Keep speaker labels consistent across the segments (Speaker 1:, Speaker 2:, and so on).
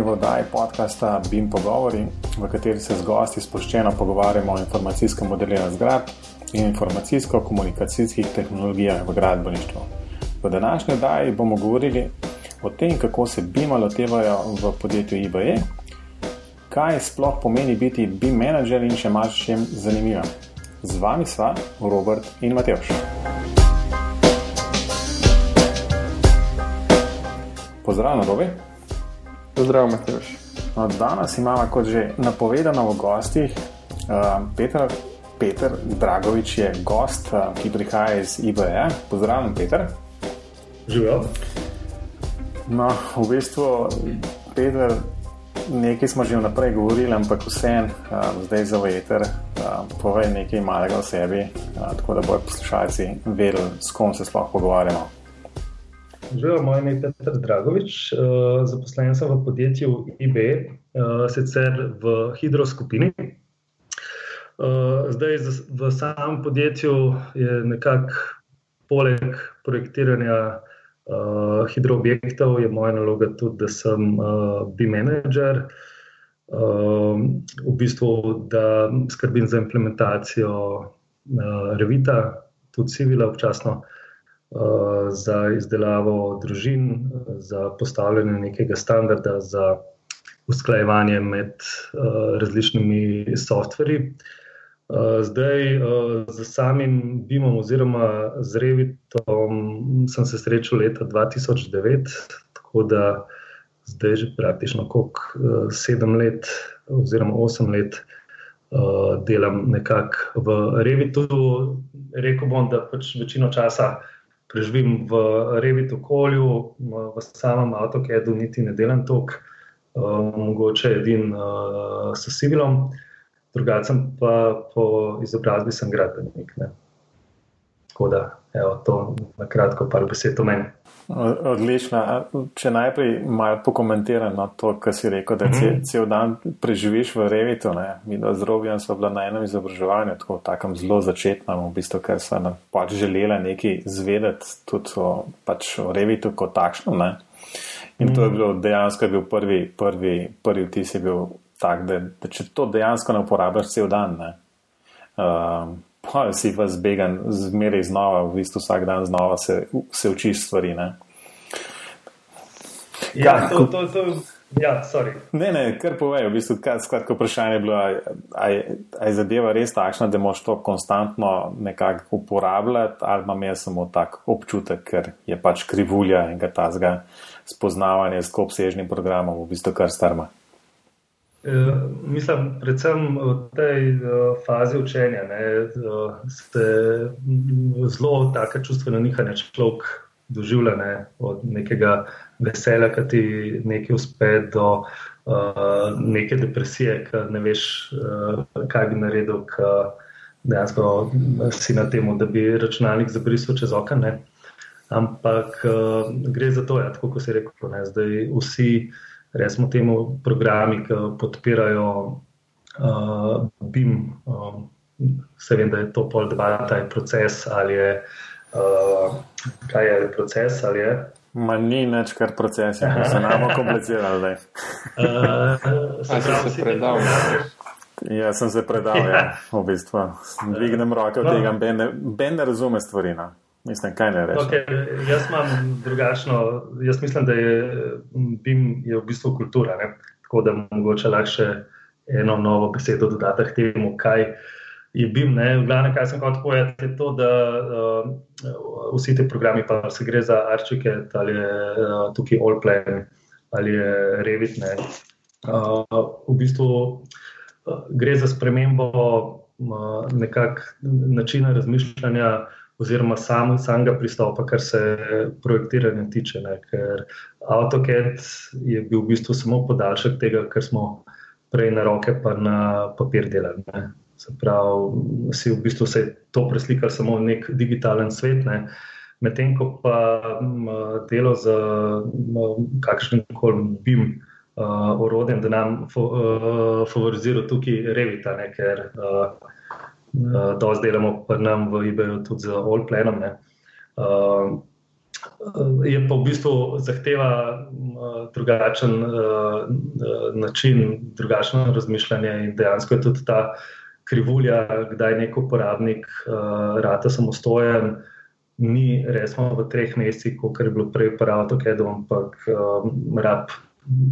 Speaker 1: Pozdravljeni v oddaji podcasta BIM Pogovori, v kateri se z gosti sproščeno pogovarjamo o informacijskem modeliranju zgrad in informacijsko-komunikacijskih tehnologijah v gradbeništvu. V današnji oddaji bomo govorili o tem, kako se BIM lotevajo v podjetju IBE, kaj sploh pomeni biti BIM menedžer in še marsikaj zanimivo. Z vami sva Robert in Mateoš. Pozdravljen, Robi.
Speaker 2: Pozdrav, Mateoš.
Speaker 1: No, danes imamo, kot že napovedano, v gostih uh, Peter, Peter Dragovič, je gost, uh, ki prihaja iz IBE. Pozdravljen, Peter.
Speaker 3: Živijo.
Speaker 1: No, v bistvu, Peter, nekaj smo že vnaprej govorili, ampak vseeno, uh, zdaj za veter, uh, povej nekaj malega o sebi, uh, tako da bodo poslušalci vedeli, s kom se sploh pogovarjamo.
Speaker 3: Živijo, moj ime je Petr Dragovič, uh, zaposlen sem v podjetju IB, eh, sicer v hidroskupini. Uh, zdaj v samem podjetju je nekako poleg projektiranja hidroobjektov, je moja naloga tudi, da sem bi-manager. Uh, v bistvu, da skrbim za implementacijo Revita, tudi civila, občasno uh, Eh, za izdelavo družin, za postavljanje nekega standarda, za usklajevanje med uh, različnimi softverji. Uh, zdaj, uh, z samim BIM-om oziroma z Revitom sem se srečal leta 2009, tako da zdaj že praktično uh, sedem let oziroma osem let delam nekako v Revitu. Rekl bom, da pač večino časa preživim v Revit okolju, v samem avtokedu, niti ne delam tok, uh, mogoče edin uh, s civilom, drugačen pa po izobrazbi sem gradbenik. Ne. Tako da, evo, to na kratko, par besed o meni.
Speaker 1: Odlično. Če najprej malo pokomentiram na no, to, kar si rekel, da mm -hmm. cel dan preživiš v Revitu. Mi dva z Robijem smo bila na enem izobraževanju, tako v takem zelo začetnem, v bistvu, ker nam pač želela nekaj zvedeti tudi o, pač o Revitu kot takšnem. Ne? In to je mhm. bilo dejansko bil prvi, prvi, prvi vtis je bil tak, da, da če to dejansko ne uporabljaš cel dan, ne? Uh, pa si pa zbegan, zmeraj znova, v bistvu vsak dan znova se, se učiš stvari. Ne?
Speaker 3: Ja, to, to, to, ja,
Speaker 1: ne, ne, kar povej, v bistvu, kaj, skratko vprašanje je bilo, ali je zadeva res takšna, da moš to konstantno nekako uporabljati, ali imam jaz samo tak občutek, ker je pač krivulja in ga tazga spoznavanje s obsežnim programom, v bistvu kar strma.
Speaker 3: Eh, mislim, predvsem v tej uh, fazi učenja ne, uh, se zelo tako čustveno nihanje človek doživlja ne, od nekega veselja, ki ti nekaj uspe, do uh, neke depresije, ki ne veš, uh, kaj bi naredil, ki dejansko si na tem, da bi računalnik zabrisal čez okno. Ampak uh, gre za to, ja, tako kot si rekel, ne, zdaj vsi recimo temu programi, ki podpirajo uh, BIM. Um, se vem, da je to pol debata, je proces ali je, uh, kaj je proces ali je.
Speaker 1: Ma ni več kar proces, ja, se nam komplicirali.
Speaker 2: uh, se pravi, se predal.
Speaker 1: Ja, sem se predal, ja, v bistvu. Dvignem roke od no. tega, ben ne razume stvari. No. Mislim, kaj ne rečem.
Speaker 3: Okay, jaz imam drugačno. Jaz mislim, da je BIM je v bistvu kultura. Ne? Tako da mogoče lahko eno novo besedo dodati k temu, kaj je BIM. Ne? V glavnem, kaj sem hotel povedati, je to, da uh, vsi ti programi, pa se gre za Arčike, ali je uh, tukaj Allplan, ali je Revit. Ne? Uh, v bistvu uh, gre za spremembo uh, nekakšnega načina razmišljanja oziroma sam, samega pristopa, kar se projektiranja tiče. Ne, ker AutoCAD je bil v bistvu samo podaljšek tega, kar smo prej na roke, pa na papir delali. Ne. Se pravi, si v bistvu se to preslikal samo v nek digitalen svet. Ne. Medtem ko pa delo z kakšnim koli BIM uh, orodjem, da nam fo, uh, favorizira tukaj Revita, ne, ker uh, Uh, to delamo pa nam v eBayu tudi z Allplanom. Uh, je pa v bistvu zahteva drugačen način, drugačno razmišljanje in dejansko je tudi ta krivulja, kdaj nek uporabnik rata samostojen. Ni resno v treh mesecih, kot je bilo prej, prav tako, ampak um, rab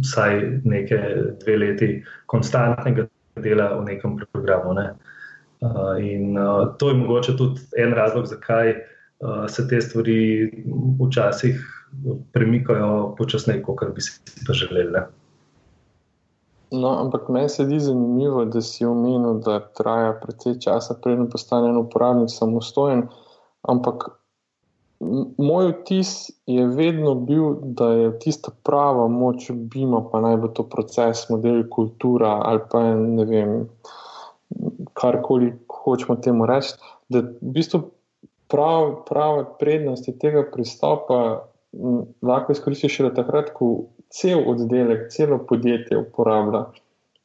Speaker 3: vsaj nekaj dve leti konstantnega dela v nekem programu. Ne. Uh, in uh, to je mogoče tudi en razlog, zakaj uh, se te stvari včasih premikajo počasneje, kot bi si to želeli.
Speaker 2: No, ampak meni se zdi zanimivo, da si omenil, da traja precej časa, preden postane uporabnik samostojen. Ampak moj vtis je vedno bil, da je tista prava moč Bima, pa naj bo to proces, model, kultura ali pa ne vem, karkoli hočemo temu reči. Da v bistvu prav, prave prednosti tega pristopa lahko izkoristiš šele takrat, ko cel oddelek, celo podjetje uporablja.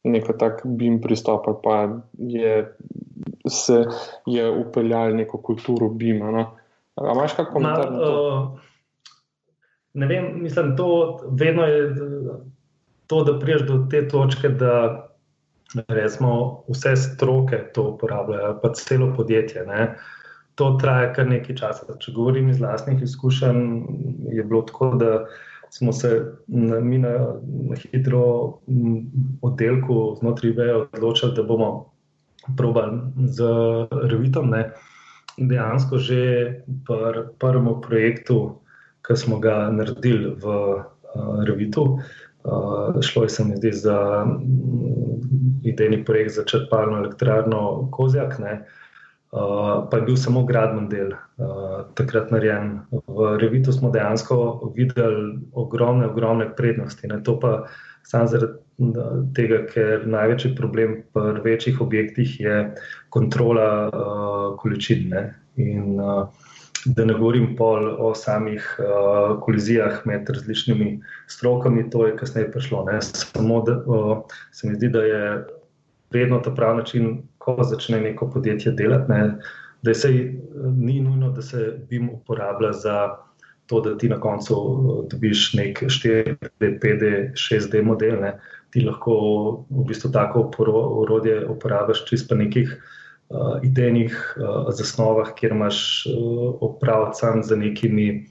Speaker 2: Neko tako bim pristop, pa je se je upeljal neko kulturo bima. No? Ali imaš kakšen komentar? Ma, uh,
Speaker 3: ne vem, mislim, to vedno je to, da priješ do te točke, da resmo, vse stroke to uporabljajo, pa celo podjetje. Ne? To traja kar nekaj časa. Če govorim iz vlastnih izkušenj, je bilo tako, da smo se mi na, na hitro oddelku znotraj VEO odločili, da bomo probali z revitom. Ne? dejansko že pri prvem projektu, ki smo ga naredili v uh, Revitu. Uh, šlo je se mi zdi za um, idejni projekt za črpalno elektrarno Kozjak, ne, uh, pa je bil samo gradben del uh, takrat narejen. V Revitu smo dejansko videli ogromne, ogromne prednosti. Ne, to pa samo zaradi tega, ker največji problem pri večjih objektih je kontrola uh, količin. Ne? In uh, da ne govorim pol o samih uh, kolizijah med različnimi strokami, to je kasneje prišlo. Ne? Samo da uh, se mi zdi, da je vedno ta pravi način, ko začne neko podjetje delati, ne? da se ni nujno, da se BIM uporablja za to, da ti na koncu dobiš nek 4D, 5D, 6D model. Ne? ti lahko v bistvu tako urodje uporabiš čisto nekih uh, idejnih uh, zasnovah, kjer imaš uh, opraviti sam z nekimi,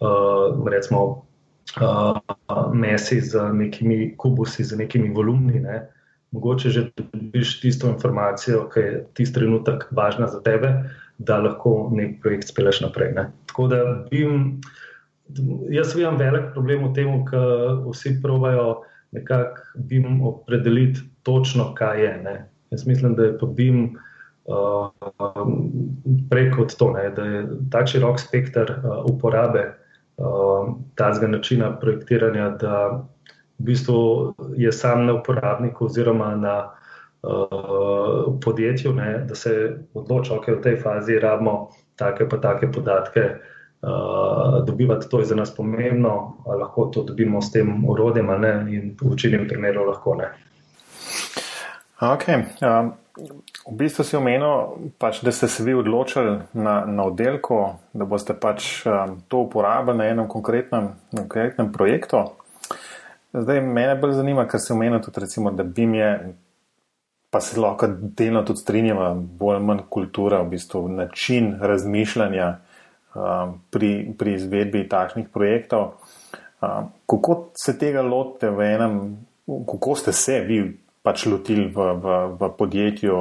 Speaker 3: uh, recimo, uh, mesi, z nekimi kubusi, z nekimi volumni. Ne? Mogoče že dobiš tisto informacijo, ki je tisti trenutek važna za tebe, da lahko nek projekt speleš naprej. Ne? Tako da bim, jaz vidim velik problem v tem, ker vsi provajo nekako BIM opredeliti točno, kaj je. Ne. Jaz mislim, da je pa BIM uh, preko to, ne, da je tak širok spektr uh, uporabe uh, tega načina projektiranja, da v bistvu je sam na uporabniku oziroma na uh, podjetju, ne, da se odloča, okay, v tej fazi rabimo take pa take podatke. Uh, dobivati to je za nas pomembno, lahko to dobimo s tem urodjem, ali ne, in v večini primerov lahko ne.
Speaker 1: Ok. Um, v bistvu si omenil, pač, da ste se vi odločili na, na oddelku, da boste pač um, to uporabili na enem konkretnem, na konkretnem projektu. Zdaj, mene bolj zanima, ker si omenil tudi, recimo, da BIM je, pa se lahko delno tudi strinjava, bolj ali manj kultura, v bistvu način razmišljanja. Um, pri, pri izvedbi takšnih projektov. Um, kako se tega lotite v enem, kako ste se vi pač lotili v, v, v podjetju,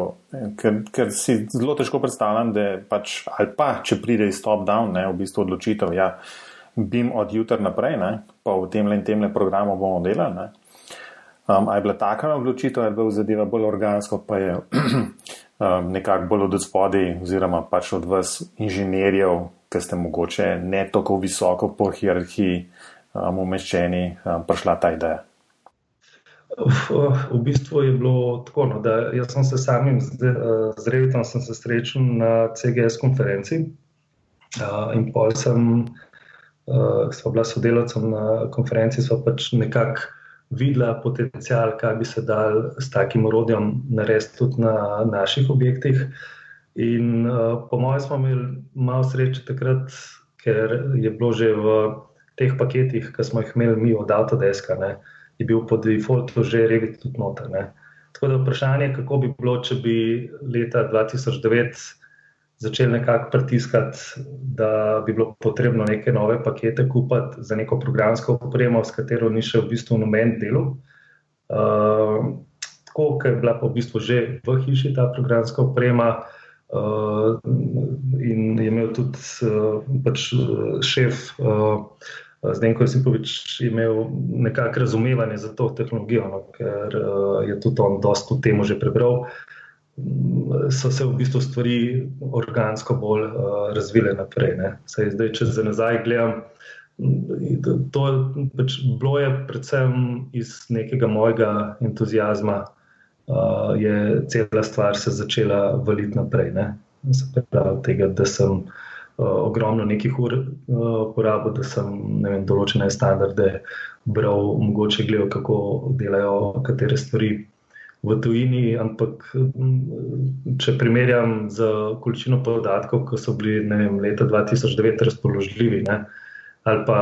Speaker 1: ker, ker si zelo težko predstavljam, da pač, ali pa če pride iz top-down, v bistvu odločitev, ja, bim od jutra naprej, ne, pa v tem in tem programu bomo delali. Ne. Um, a je bila taka odločitev, ali je bila zadeva bolj organska, pa je um, nekako bolj od spodaj, oziroma pač od vas inženirjev, ki ste mogoče ne tako visoko po hierarhiji um, umeščeni, um, prišla ta ideja?
Speaker 3: V bistvu je bilo tako, no, da jaz sem se samim zrevitom srečal na CGS konferenci uh, in pol sem, uh, sva bila sodelavcem na konferenci, sva pač nekako videla potencial, kaj bi se dal s takim urodjem narediti tudi na naših objektih. Uh, In uh, po mojem, smo imeli malo sreče takrat, ker je bilo že v teh paketih, ki smo jih imeli mi od Autodeska, ne, je bil po defaultu že Revit tudi noter. Ne. Tako da vprašanje, kako bi bilo, če bi leta 2009 začeli nekako pritiskati, da bi bilo potrebno neke nove pakete kupiti za neko programsko opremo, s katero ni še v bistvu noben delo. Uh, tako, ker je bila pa v bistvu že v hiši ta programska oprema. Uh, in je imel tudi uh, pač šef, uh, zdaj, ko je Sipovič imel nekakšno razumevanje za to tehnologijo, no, ker uh, je tudi on dosta v tem že prebral, so se v bistvu stvari organsko bolj uh, razvile naprej. Saj, zdaj, če za nazaj gledam, to pač bilo je predvsem iz nekega mojega entuzijazma. Uh, je cela stvar se začela valiti naprej. Pravi, tega, da sem uh, Eh, ogromno nekih ur uh, porabil, da sem vem, določene standarde bral, mogoče gledal, kako delajo katere stvari v tujini. Ampak, če primerjam z količino podatkov, ki so bili vem, leta 2009 razpoložljivi, ne, ali pa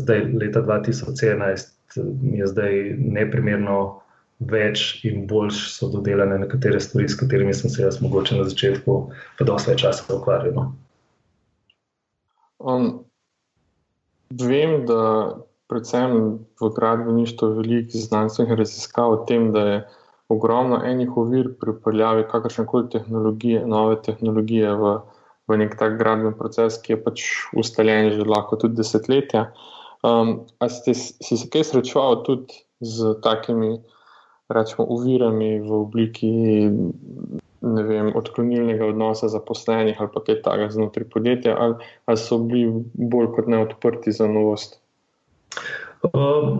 Speaker 3: zdaj leta 2017, je zdaj neprimerno. Več in boljš so dodelane nekatere stvari, s katerimi sem se jaz mogoče na začetku, pa dosti več časa ukvarjal. No.
Speaker 2: Um, vem, da predvsem v gradbeništvu veliko znanstvenih raziskav o tem, da je ogromno enih ovir pri upravljavi kakršne koli tehnologije, nove tehnologije v, v nek tak gradben proces, ki je pač ustaljen že lahko tudi desetletja. Um, a ste si se kaj srečevali tudi z takimi, rečemo, ovirami v obliki vem, odklonilnega odnosa zaposlenih ali pa kaj takega znotraj podjetja, ali, ali so bili bolj kot ne odprti za novost?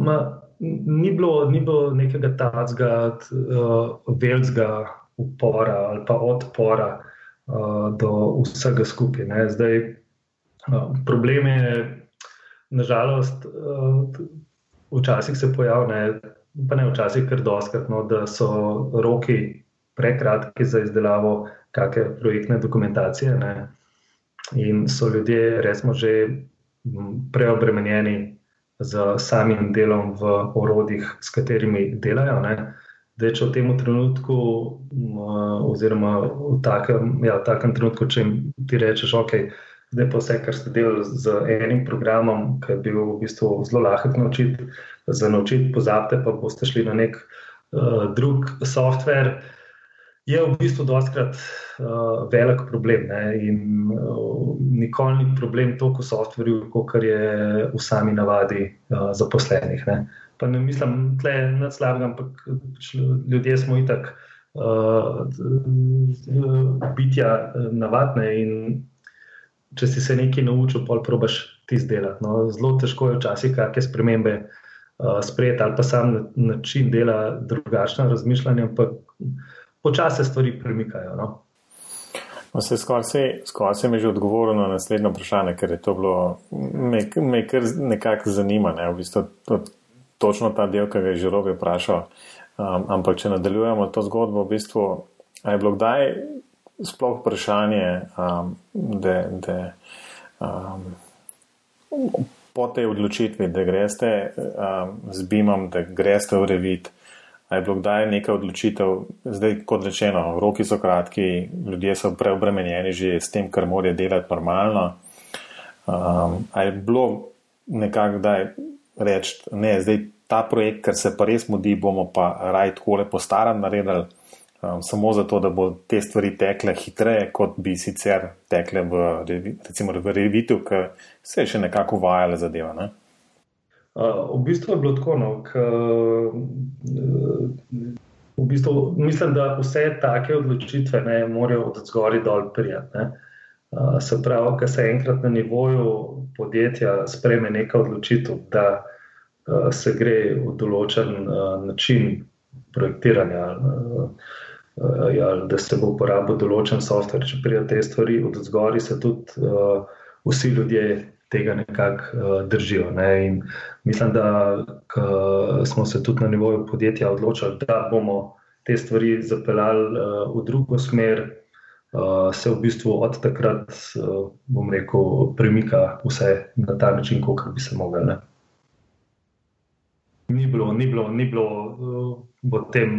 Speaker 3: Ma, ni, bilo, ni bilo nekega tacga, uh, velikega upora ali pa odpora uh, do vsega skupaj. Ne. Zdaj, uh, problem je, nažalost, uh, včasih se pojavlja, pa ne včasih, ker doskrat, no, da so roki prekratki za izdelavo kakšne projektne dokumentacije. Ne. In so ljudje, recimo, že preobremenjeni z samim delom v orodjih, s katerimi delajo. Ne. Da, če v tem trenutku, oziroma v takem, ja, v takem trenutku, če ti rečeš, ok, zdaj pa vse, kar ste delali z enim programom, ki je bil v bistvu zelo lahek naučiti, za naučiti, pozabite, pa boste šli na nek uh, drug software je v bistvu doskrat uh, velik problem. Ne? In uh, nikoli ni problem toliko v softverju, kot je v sami navadi uh, zaposlenih. Ne? Pa ne mislim, da je to slabo, ampak ljudje smo itak uh, bitja navadne. Če si se nekaj naučil, pol probaš ti izdelati. No? Zelo težko je včasih kakšne spremembe uh, sprejeti ali pa sam način dela, drugačno razmišljanje. Ampak, počasi stvari premikajo. No?
Speaker 1: No, se skoraj se mi je že odgovoril na naslednjo vprašanje, ker je to bilo, me, me kar nekako zanima, ne, v bistvu to, točno ta del, ki ga je že robe vprašal. Um, ampak, če nadaljujemo to zgodbo, v bistvu, je bilo kdaj sploh vprašanje, um, da, da um, po tej odločitvi, da greste um, z BIM-om, da greste v revit, je bilo kdaj neka odločitev, zdaj kot rečeno, roki so kratki, ljudje so preobremenjeni že s tem, kar morajo delati normalno. Um, ali je bilo nekako kdaj reči, ne, zdaj ta projekt, ker se pa res mudi, bomo pa raj tako lepo staran naredili, um, samo zato, da bo te stvari tekle hitreje, kot bi sicer tekle v, recimo, v revitu, ker se je še nekako uvajala zadeva. Ne?
Speaker 3: v bistvu je bilo tako, no, k, v bistvu, mislim, da vse take odločitve ne morejo od zgori dol prijeti. Uh, se pravi, ko se enkrat na nivoju podjetja spreme neka odločitev, da uh, se gre v določen uh, način projektiranja, uh, uh, da se bo uporabil določen softver, če pride te stvari od zgori, se tudi uh, vsi ljudje tega nekako uh, držijo. Ne? Mislim, da smo se tudi na nivoju podjetja odločili, da bomo te stvari zapeljali uh, v drugo smer. uh, se v bistvu od takrat, uh, bom rekel, premika vse na ta način, kot bi se mogel. Ne? Ni bilo, ni bilo, ni bilo uh, v tem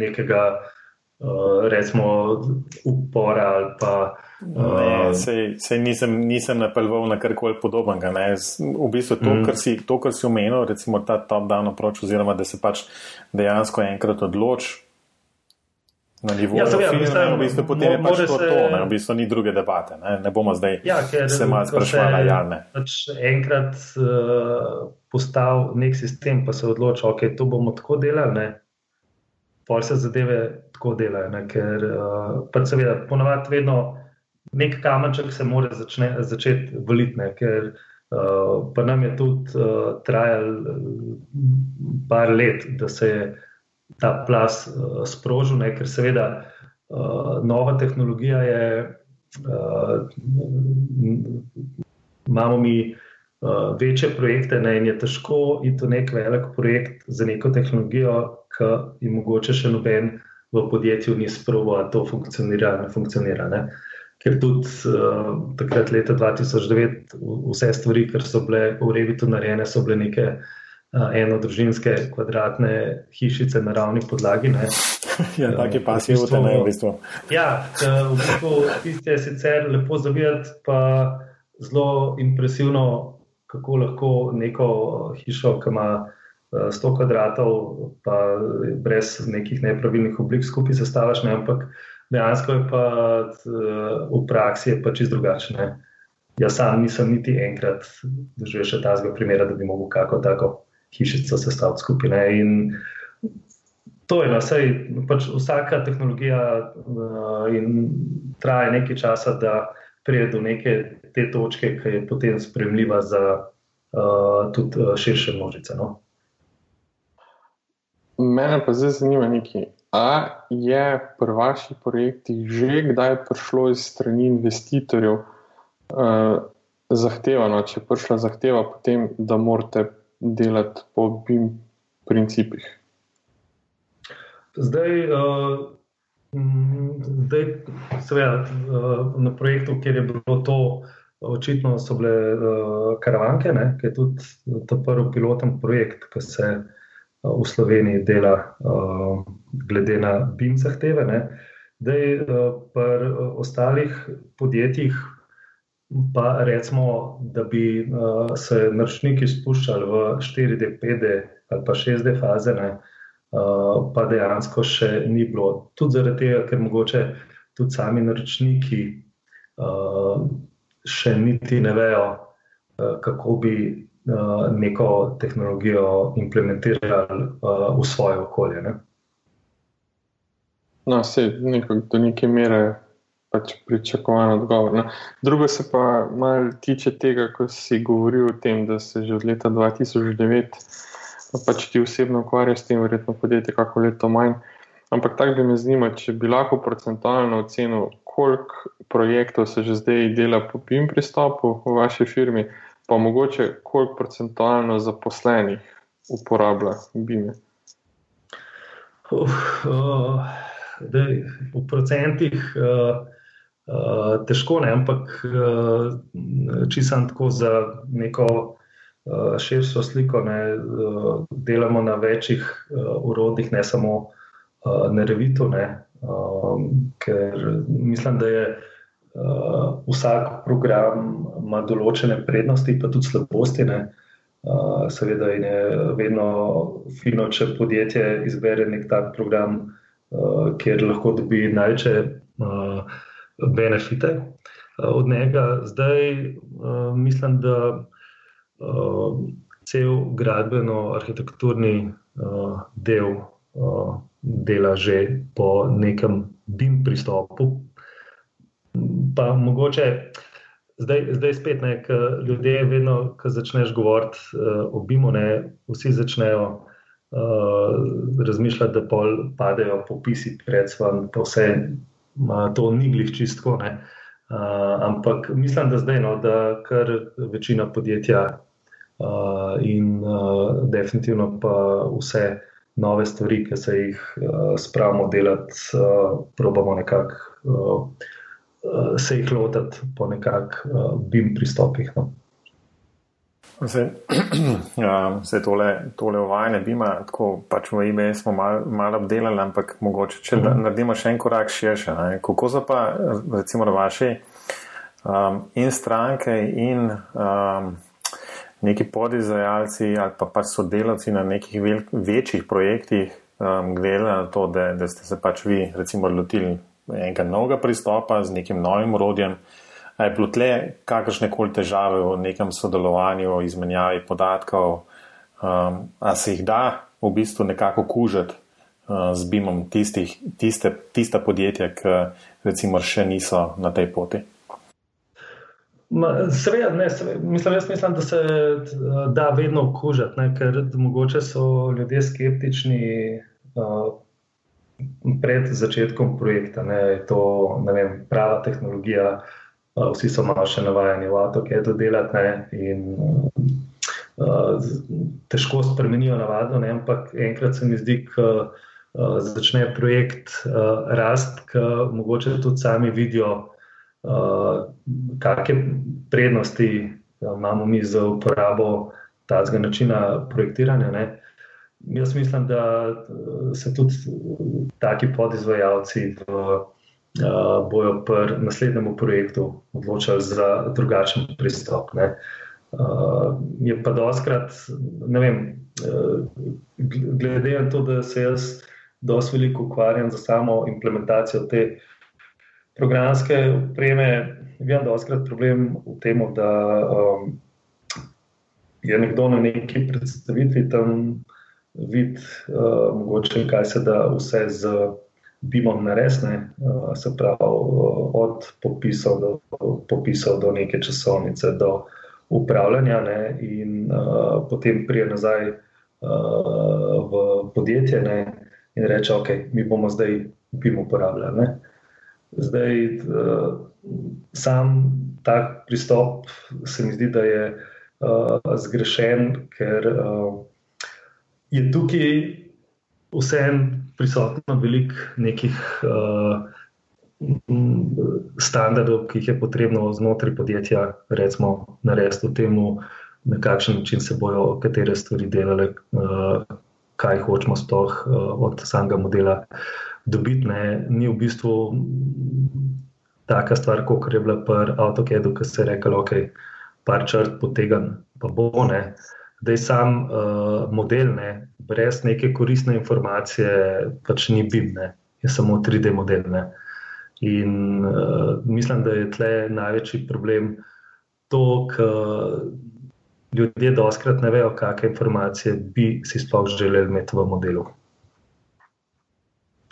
Speaker 3: nekega, uh, recimo, upora ali pa.
Speaker 1: Uh, sej, sej nisem, nisem napelval na karkoli podobnega. V bistvu to, mm. kar si, to, kar si omenil, recimo ta top-down approach, oziroma da se pač dejansko enkrat odločiš na nivoju ja, filma, mislim, v bistvu potem je pač to, se... to ne, v bistvu ni druge debate. Ne, ne bomo zdaj
Speaker 3: ja,
Speaker 1: se malo sprašvali, ja ne.
Speaker 3: Pač enkrat uh, postal nek sistem, pa se odločil, ok, to bomo tako delali, ne. Pol se zadeve tako delajo, ne, ker uh, pač seveda ponavadi vedno nek kamenček se mora začne, začeti valiti, ker uh, pa nam je tudi uh, trajalo par let, da se je ta plas uh, sprožil, ne, ker seveda uh, nova tehnologija je, uh, imamo mi uh, večje projekte ne, in je težko iti v nek velik projekt za neko tehnologijo, ki je mogoče še noben v podjetju ni sprobo, da to funkcionira ali ne funkcionira. Ne. Ker tudi uh, takrat, leta 2009, vse stvari, ki so bile v Revitu narejene, so bile neke uh, eno družinske kvadratne hišice na ravni podlagi. Ne.
Speaker 1: Ja, tako je pasivno, v bistvu, v bistvu.
Speaker 3: Ja, v bistvu tiste je sicer lepo zavidati, pa zelo impresivno, kako lahko neko hišo, ki ima 100 kvadratov, pa brez nekih nepravilnih oblik skupaj sestaviš, ne, ampak dejansko je pa v praksi je pa čist drugačne. Jaz sam nisem niti enkrat doživel še tazga primera, da bi mogel kako tako hišico sestaviti skupaj. In to je, vse, no, pač vsaka tehnologija uh, traja nekaj časa, da pride do neke te točke, ki je potem spremljiva za uh, tudi uh, širše množice. No?
Speaker 2: Mene pa zdaj zanima nekaj. A je pri vaših projektih že kdaj prišlo iz strani investitorjev uh, zahtevano, če je prišla zahteva, potem, da morate delati po BIM principih?
Speaker 3: Zdaj, uh, zdaj seveda, uh, na projektu, kjer je bilo to, očitno so bile uh, karavanke, ne, ki je tudi ta prvi piloten projekt, ki se uh, v Sloveniji dela, uh, glede na BIM zahteve. Ne. Zdaj, uh, pri ostalih podjetjih, pa recimo, da bi uh, se naročniki spuščali v 4D, 5D ali pa 6D faze, ne, uh, pa dejansko še ni bilo. Tudi zaradi tega, ker mogoče tudi sami naročniki uh, še niti ne vejo, uh, kako bi uh, neko tehnologijo implementirali uh, v svoje okolje. Ne.
Speaker 2: No, vse do neke mere pač pričakovan odgovor. No. Drugo se pa malo tiče tega, ko si govoril o tem, da se že od leta 2009 pač ti osebno ukvarjaš s tem, verjetno podjetje kako leto manj. Ampak tako bi me zanimalo, če bi lahko procentualno ocenil, koliko projektov se že zdaj dela po PIM pristopu v vaši firmi, pa mogoče koliko procentualno zaposlenih uporablja BIM.
Speaker 3: Uh, uh, dej, v procentih uh, Eh, težko, ne? ampak uh, čisto tako za neko uh, širšo sliko. Ne? Uh, delamo na večjih uh, urodjih, ne samo uh, na revitu, ne? Um, ker mislim, da je. Uh, vsak program ima določene prednosti, pa tudi slabosti. Uh, seveda je vedno fino, če podjetje izbere nek tak program, uh, kjer lahko dobi največje uh, benefite eh, od njega. Zdaj eh, mislim, da eh, cel gradbeno-arhitekturni del dela že po nekem BIM pristopu. Pa mogoče zdaj, zdaj spet ne, ker ljudje vedno, ko začneš govoriti o BIM-u, vsi začnejo uh, razmišljati, da pol padejo popisi pred svom, pa vse to ni glih čistko. Uh, ampak mislim, da zdaj, no, da kar večina podjetja uh, in uh, definitivno pa vse nove stvari, ki se jih uh, spravimo delati, uh, probamo nekako uh, se jih lotiti po nekakšnih uh, BIM pristopih. No.
Speaker 1: Vse, vse tole, tole uvajanje bima, tako pač v IBM smo malo mal obdelali, ampak mogoče, če uh -huh. naredimo še en korak širše. Ne? Kako so pa, recimo, vaši um, in stranke in um, neki podizvajalci ali pa pač sodelavci na nekih vel, večjih projektih um, gledali na to, da, da ste se pač vi, recimo, lotili enega novega pristopa z nekim novim urodjem. A je bilo tle kakršne koli težave v nekem sodelovanju, izmenjavi podatkov, um, a se jih da v bistvu nekako kužati uh, z BIM-om tiste, tista podjetja, ki recimo še niso na tej poti?
Speaker 3: Seveda, ne, mislim, jaz mislim, da se da vedno okužiti, ker mogoče so ljudje skeptični. Uh, pred začetkom projekta. Ne, je to ne vem, prava tehnologija, vsi so malo še navajeni v avto, ki je to delati. Ne, in, uh, težko spremenijo navadno, ne, ampak enkrat se mi zdi, da uh, začne projekt uh, rast, ki mogoče tudi sami vidijo, uh, kakšne prednosti uh, imamo mi za uporabo tega načina projektiranja. Ne. Jaz mislim, da eh, se tudi taki podizvajalci v, uh, bojo pri naslednjem projektu odločili za drugačen pristop. Ne. Uh, je pa doskrat, ne vem, uh, glede na to, da se jaz dosti veliko ukvarjam za samo implementacijo te programske opreme, vidim doskrat problem v tem, da um, je nekdo na neki predstavitvi tam videti, uh, mogoče, kaj se da vse z BIM-om naresne, uh, se pravi uh, od popisov do, popisov do neke časovnice, do upravljanja, ne, in uh, potem prije nazaj uh, v podjetje ne, in reče, ok, mi bomo zdaj BIM uporabljali. Zdaj, uh, sam tak pristop se mi zdi, da je uh, zgrešen, ker uh, je tukaj vseeno prisotno veliko nekih uh, standardov, ki jih je potrebno znotraj podjetja recimo, narediti v tem, na kakšen način se bodo katere stvari delale, uh, kaj hočemo sploh uh, od samega modela dobiti. Ne. Ni v bistvu taka stvar, kot je bila pri AutoCAD-u, ki se je rekel, ok, par črt potegan, pa bo ne. Da je sam uh, model, ne, brez neke koristne informacije, pač ni BIM, ne, je samo 3D model. Ne. In uh, mislim, da je tle največji problem to, da ljudje doskrat ne vejo, kakšne informacije bi si sploh želeli imeti v modelu.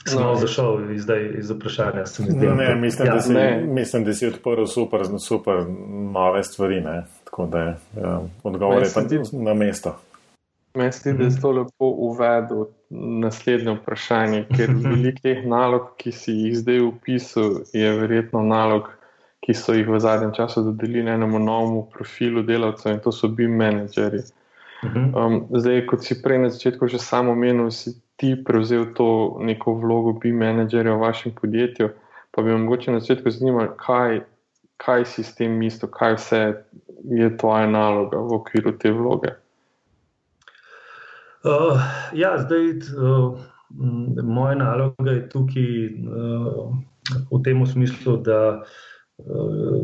Speaker 3: Sem no, zašel iz, iz vprašanja.
Speaker 1: Ne, mislim, ja, da si, ne. mislim, da si odprl super, super nove stvari. Ne. Tako da je ja, odgovor je na mesto.
Speaker 2: Meni se zdi, da je to lepo uvedel naslednje vprašanje, ker veliko teh nalog, ki si jih zdaj upisal, je verjetno nalog, ki so jih v zadnjem času dodelili enemu novemu profilu delavcev in to so BIM menedžerji. Mhm. Um, zdaj, kot si prej na začetku že samo omenil, si ti prevzel to neko vlogo BIM menedžerja v vašem podjetju. Pa bi mogoče na začetku zanimalo, kaj, kaj si s tem mislil, kaj vse je tvoja naloga v okviru te vloge?
Speaker 3: Uh, ja, zdaj, uh, moja naloga je tukaj uh, v tem smislu, da uh,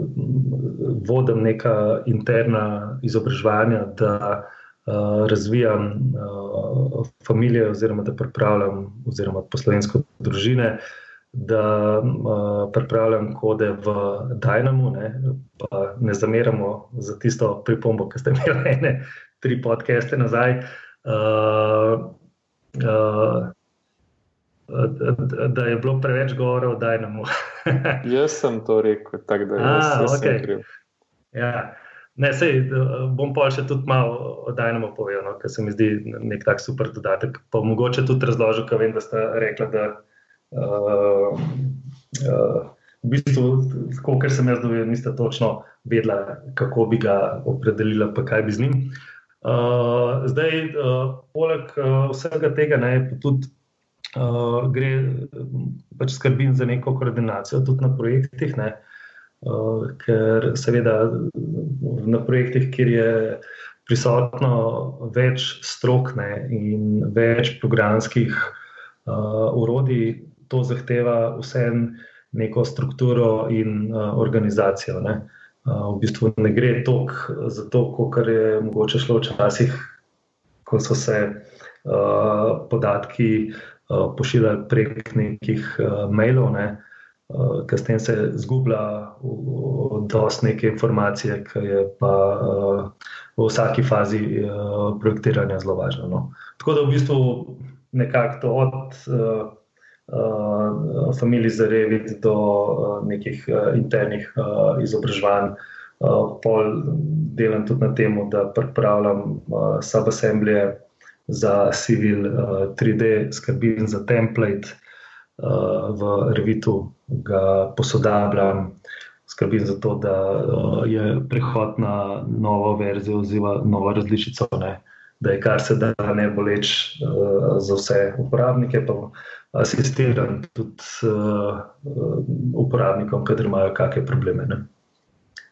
Speaker 3: vodim neka interna izobraževanja, da uh, razvijam uh, družine, oziroma da pripravljam oziroma poslovensko družine. Uh, da uh, pripravljam kode v Dynamo, ne, pa ne zameramo za tisto pripombo, ki ste imeli ene tri podcaste nazaj. Uh, uh, Da je bilo preveč govora o Dynamo.
Speaker 2: jaz sem to rekel, tako da jaz, A, jaz okay. sem kriv.
Speaker 3: Ja. Ne, sej, bom pa še tudi malo o Dynamo povedal, no, ker se mi zdi nek tak super dodatek. Pa mogoče tudi razložil, ker vem, da ste rekli, da uh, uh, v bistvu, kot sem jaz dobil, niste točno vedela, kako bi ga opredelila, pa kaj bi z njim. Uh, zdaj, uh, poleg uh, vsega tega, ne, tudi uh, gre, pač skrbim za neko koordinacijo tudi na projektih. Ne. ker seveda na projektih, kjer je prisotno več strokne in več programskih urodij, to zahteva vsem neko strukturo in organizacijo. Ne. V bistvu ne gre toliko za to, kot je mogoče šlo včasih, ko so se podatki pošiljali prek nekih mailov. Ne uh, s tem se zgublja dosti neke informacije, ki je pa uh, v vsaki fazi uh, projektiranja zelo važno. No. Tako da v bistvu nekako to od uh, uh, familij za revit do uh, nekih uh, internih uh, izobraževanj. Uh, pol delam tudi na tem, da pripravljam uh, subassembleje za civil uh, 3D, skrbim za template, v Revitu ga posodabljam, skrbim za to, da je prehod na novo verzijo oziroma novo različico, ne, da je kar se da ne boleč za vse uporabnike, pa asistiram tudi uporabnikom, kadar imajo kakšne probleme. Ne.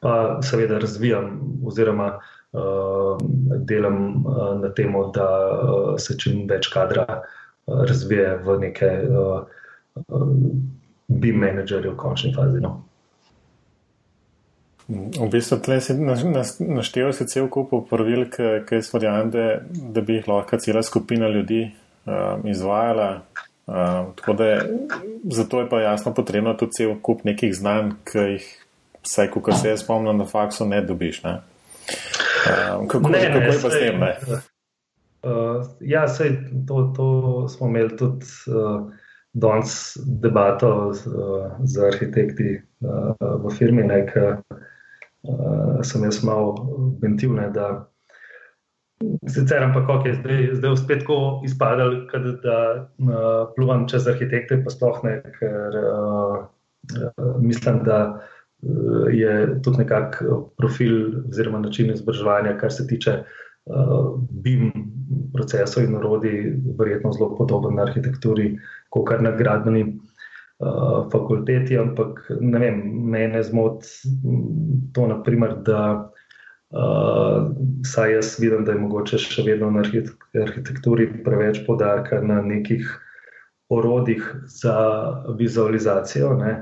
Speaker 3: Pa seveda razvijam oziroma uh, delam uh, na tem, da uh, se čim več kadra uh, razvije v neke uh, bi menedžerje v končni fazi. No.
Speaker 1: V bistvu si naštel si cel kup pravil, ki jaz verjamem, da, da bi jih lahko cela skupina ljudi um, izvajala. Um, da, zato je pa jasno potrebno tudi cel kup nekih znanj, ki jih, vsaj ko se jaz spomnim, na faksu ne dobiš. Ne? Um, kako, ne, kako ne, je pa s tem?
Speaker 3: Uh, ja, sej, to, to smo imeli tudi. Uh, danes debato z, z arhitekti v firmi, ki uh, sem jaz malo ventil. Sicer, ampak je zdaj, zdaj spet tako izpadalo, da uh, pluvam čez arhitekte, pa sploh ne, ker uh, mislim, da uh, je tudi nekako profil oziroma način izobraževanja, kar se tiče uh, BIM procesov in orodij, verjetno zelo podoben arhitekturi, kot kar na gradbeni uh, fakulteti. Ampak ne vem, mene zmoti to, naprimer, da uh, saj jaz vidim, da je mogoče še vedno na arhitekturi preveč podarka na nekih orodjih za vizualizacijo. Ne?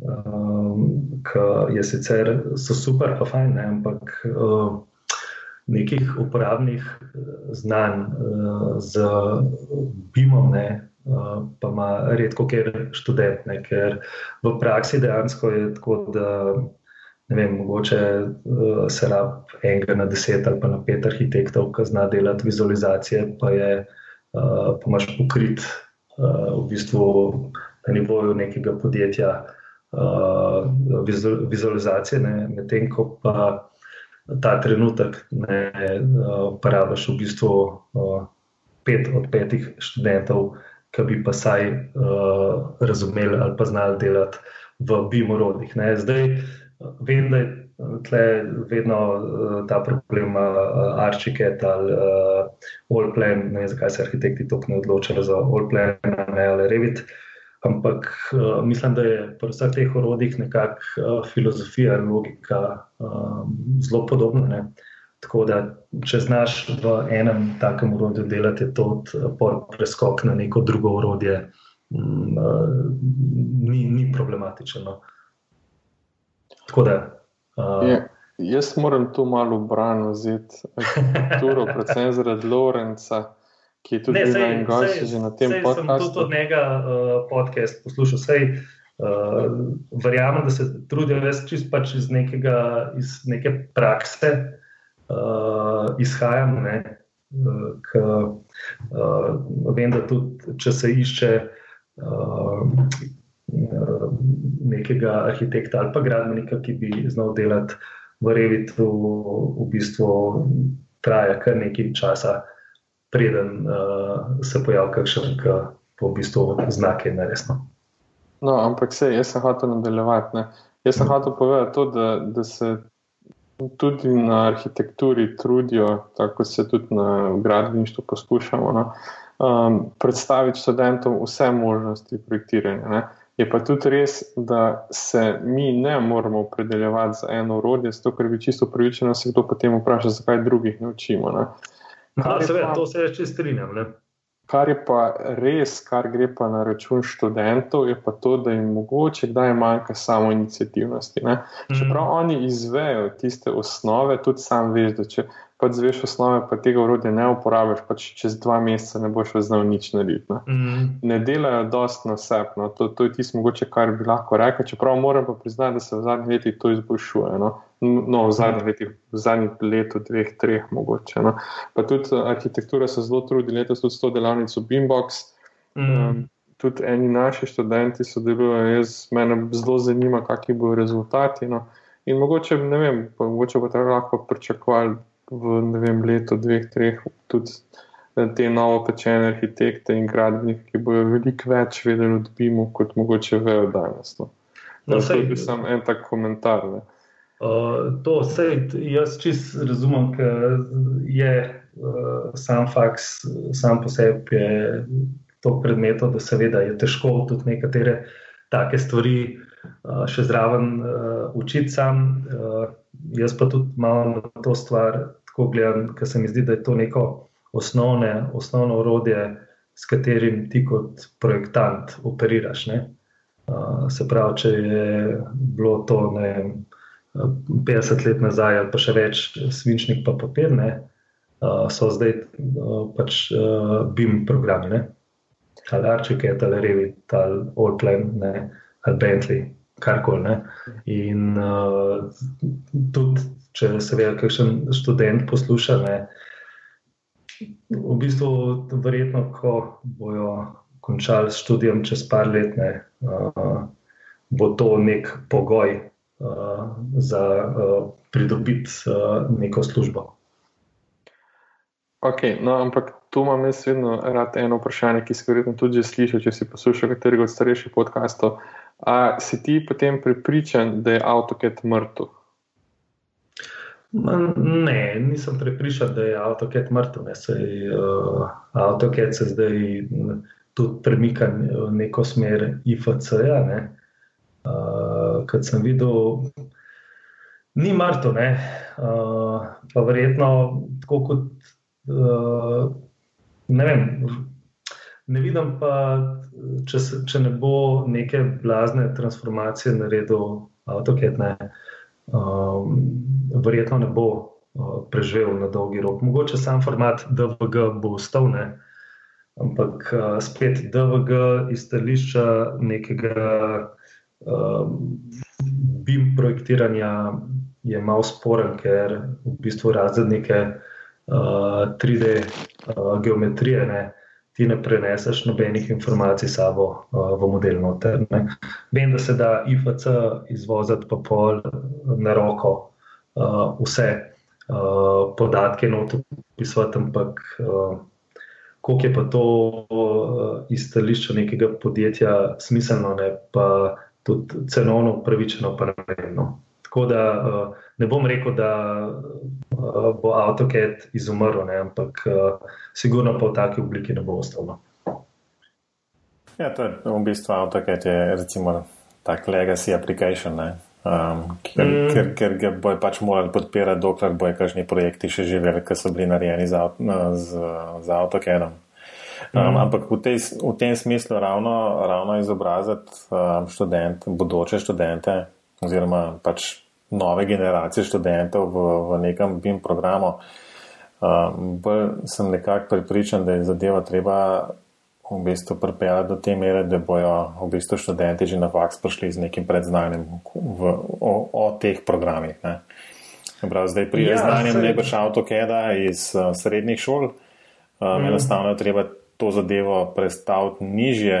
Speaker 3: Um, ki je sicer super, pa fajn, ne? ampak uh, nekih uporabnih znanj uh, z BIM-om, ne, pa ima redko kjer študent, ne, ker v praksi dejansko je tako, da ne vem, mogoče uh, se rab enega na deset ali pa na pet arhitektov, ki zna delati vizualizacije, pa je uh, pa imaš pokrit uh, v bistvu na nivoju nekega podjetja uh, vizualizacije, medtem ko pa ta trenutek ne uporabiš v bistvu uh, pet od petih študentov, ki bi pa saj uh, razumeli ali pa znali delati v bimorodih. Zdaj vem, da je vedno uh, ta problem uh, Archiket ali uh, Allplan, ne vem, zakaj se arhitekti tako ne odločajo za Allplan ali Revit. Ampak uh, mislim, da je pri vseh teh orodjih nekakšna uh, filozofija in logika um, zelo podobna. Ne? Tako da, če znaš v enem takem urodju delati, je to preskok na neko drugo urodje, um, uh, ni, ni problematično. Tako da.
Speaker 2: Uh, je, jaz moram tu malo braniti, predvsem zaradi Lorenca ki je tudi ne, en gost že na tem podkastu.
Speaker 3: Jaz sem tudi od njega uh, podcast poslušal. Sej, uh, verjamem, da se trudijo res čist pač iz, nekega, iz neke prakse, uh, izhajam. Ne, k, uh, vem, da tudi če se išče. Uh, Nekega arhitekta ali pa gradbenika, ki bi znal delati v Revitu, v bistvu traja kar nekaj časa, preden uh, se pojavi kakšen, ki po v bistvu znake in resno.
Speaker 2: No, ampak se, jaz sem hotel nadaljevati. Ne? Jaz sem hotel povedati to, da, da se tudi na arhitekturi trudijo, tako se tudi na gradbeništvu poskušamo, no? um, predstaviti študentom vse možnosti projektiranja. Ne? Je pa tudi res, da se mi ne moramo opredeljevati za eno urodje, zato ker bi čisto upravičeno se kdo potem vprašal, zakaj drugih ne učimo. Ne?
Speaker 3: No, seveda, to se reče strinjam.
Speaker 2: Kar je pa res, kar gre pa na račun študentov, je pa to, da jim mogoče kdaj manjka samo inicijativnosti. Mm. Čeprav oni izvejo tiste osnove, tudi sam veš, da če pač zveš osnove, pa tega urodja ne uporabiš, pač čez dva meseca ne boš več znal nič narediti. Ne, mm. ne delajo dost na sebe, no. to, to je tisto mogoče, kar bi lahko rekel. Čeprav moram pa priznati, da se v zadnjih letih to izboljšuje. No, no v zadnjih letih, v zadnjih letu, dveh, treh mogoče. No. Pa tudi eh, arhitektura se zelo trudi, letos tudi s to delavnico Beambox. Mm. Um, tudi eni naši študenti sodelujejo, jaz me zelo zanima, kakšni bodo rezultati. No. In mogoče, ne vem, pa mogoče bo tako lahko pričakovali v vem, letu, dveh, treh, tudi eh, te novo pečene arhitekte in gradbenike, ki bojo veliko več vedeli od BIM-u, kot mogoče vejo danes. No. No, to je samo en tak komentar.
Speaker 3: Uh, to vse jaz čist razumem, ker je uh, sam faks, sam po sebi je to predmeto, da seveda je težko tudi nekatere take stvari uh, še zraven uh, učiti sam. Uh, jaz pa tudi malo na to stvar tako gledam, ker se mi zdi, da je to neko osnovne, osnovno orodje, s katerim ti kot projektant operiraš. Uh, se pravi, če je bilo to ne, 50 let nazaj, ali pa še več, svinčnik pa papir, ne, so zdaj pač BIM programi, ne, ali Arčike, ali Revit, ali Allplan, ali Bentley. Karkoli. In uh, tudi če se ve, kakšen študent posluša. Ne, v bistvu, verjetno, ko bojo končali s študijem čez par let, ne, uh, bo to nek pogoj uh, za uh, pridobiti uh, neko službo.
Speaker 2: Okay, no, ampak tu imam jaz vedno rad eno vprašanje, ki si verjetno tudi slišal, če si poslušal katerega od starejših podkastov. A si ti potem pripričan, da je AutoCAD mrtev?
Speaker 3: Ne, nisem prepričan, da je AutoCAD mrtev. Uh, AutoCAD se zdaj tudi premika v neko smer IFC-ja. Uh, Kot sem videl, ni mrtev, ne? Uh, pa verjetno tako kot. Uh, ne vem. Ne vidim pa, če, se, če ne bo neke blazne transformacije naredil AutoCAD. Ne? um, verjetno ne bo uh, preživel na dolgi rok. Mogoče sam format DVG bo ostal, ne? ampak uh, spet DVG iz stališča nekega um, BIM projektiranja je malo sporen, ker v bistvu razred neke uh, 3D uh, geometrije. Ne? Ti ne preneseš nobenih informacij sabo uh, v model. Noter, Vem, da se da IFC izvoziti pa pol na roko uh, vse uh, podatke noter pisati, ampak uh, koliko je pa to uh, iz stališča nekega podjetja smiselno, ne pa tudi cenovno upravičeno, pa ne vem. No. Tako da uh, ne bom rekel, da uh, bo AutoCAD izumrl, ne, ampak uh, sigurno pa v taki obliki ne bo ostal. No.
Speaker 1: Ja, to je v bistvu AutoCAD, je recimo tak legacy application, um, ker, mm. ker, ker ga bojo pač morali podpirati, dokler bojo kakšni projekti še živeli, ki so bili narejeni z, z, z AutoCADom. Um, mm. Ampak v, tej, v tem smislu ravno, ravno izobraziti um, študent, bodoče študente, oziroma pač nove generacije študentov v, v nekem BIM programu. Um, bolj sem nekako pripričan, da je zadeva treba v bistvu pripeljati do te mere, da bojo v bistvu študenti že na faks prišli z nekim predznanjem v, o, o teh programih. Ne. Prav, zdaj pri ja, znanjem ne boš avtokeda iz uh, srednjih šol, um, mm. enostavno je treba to zadevo predstaviti nižje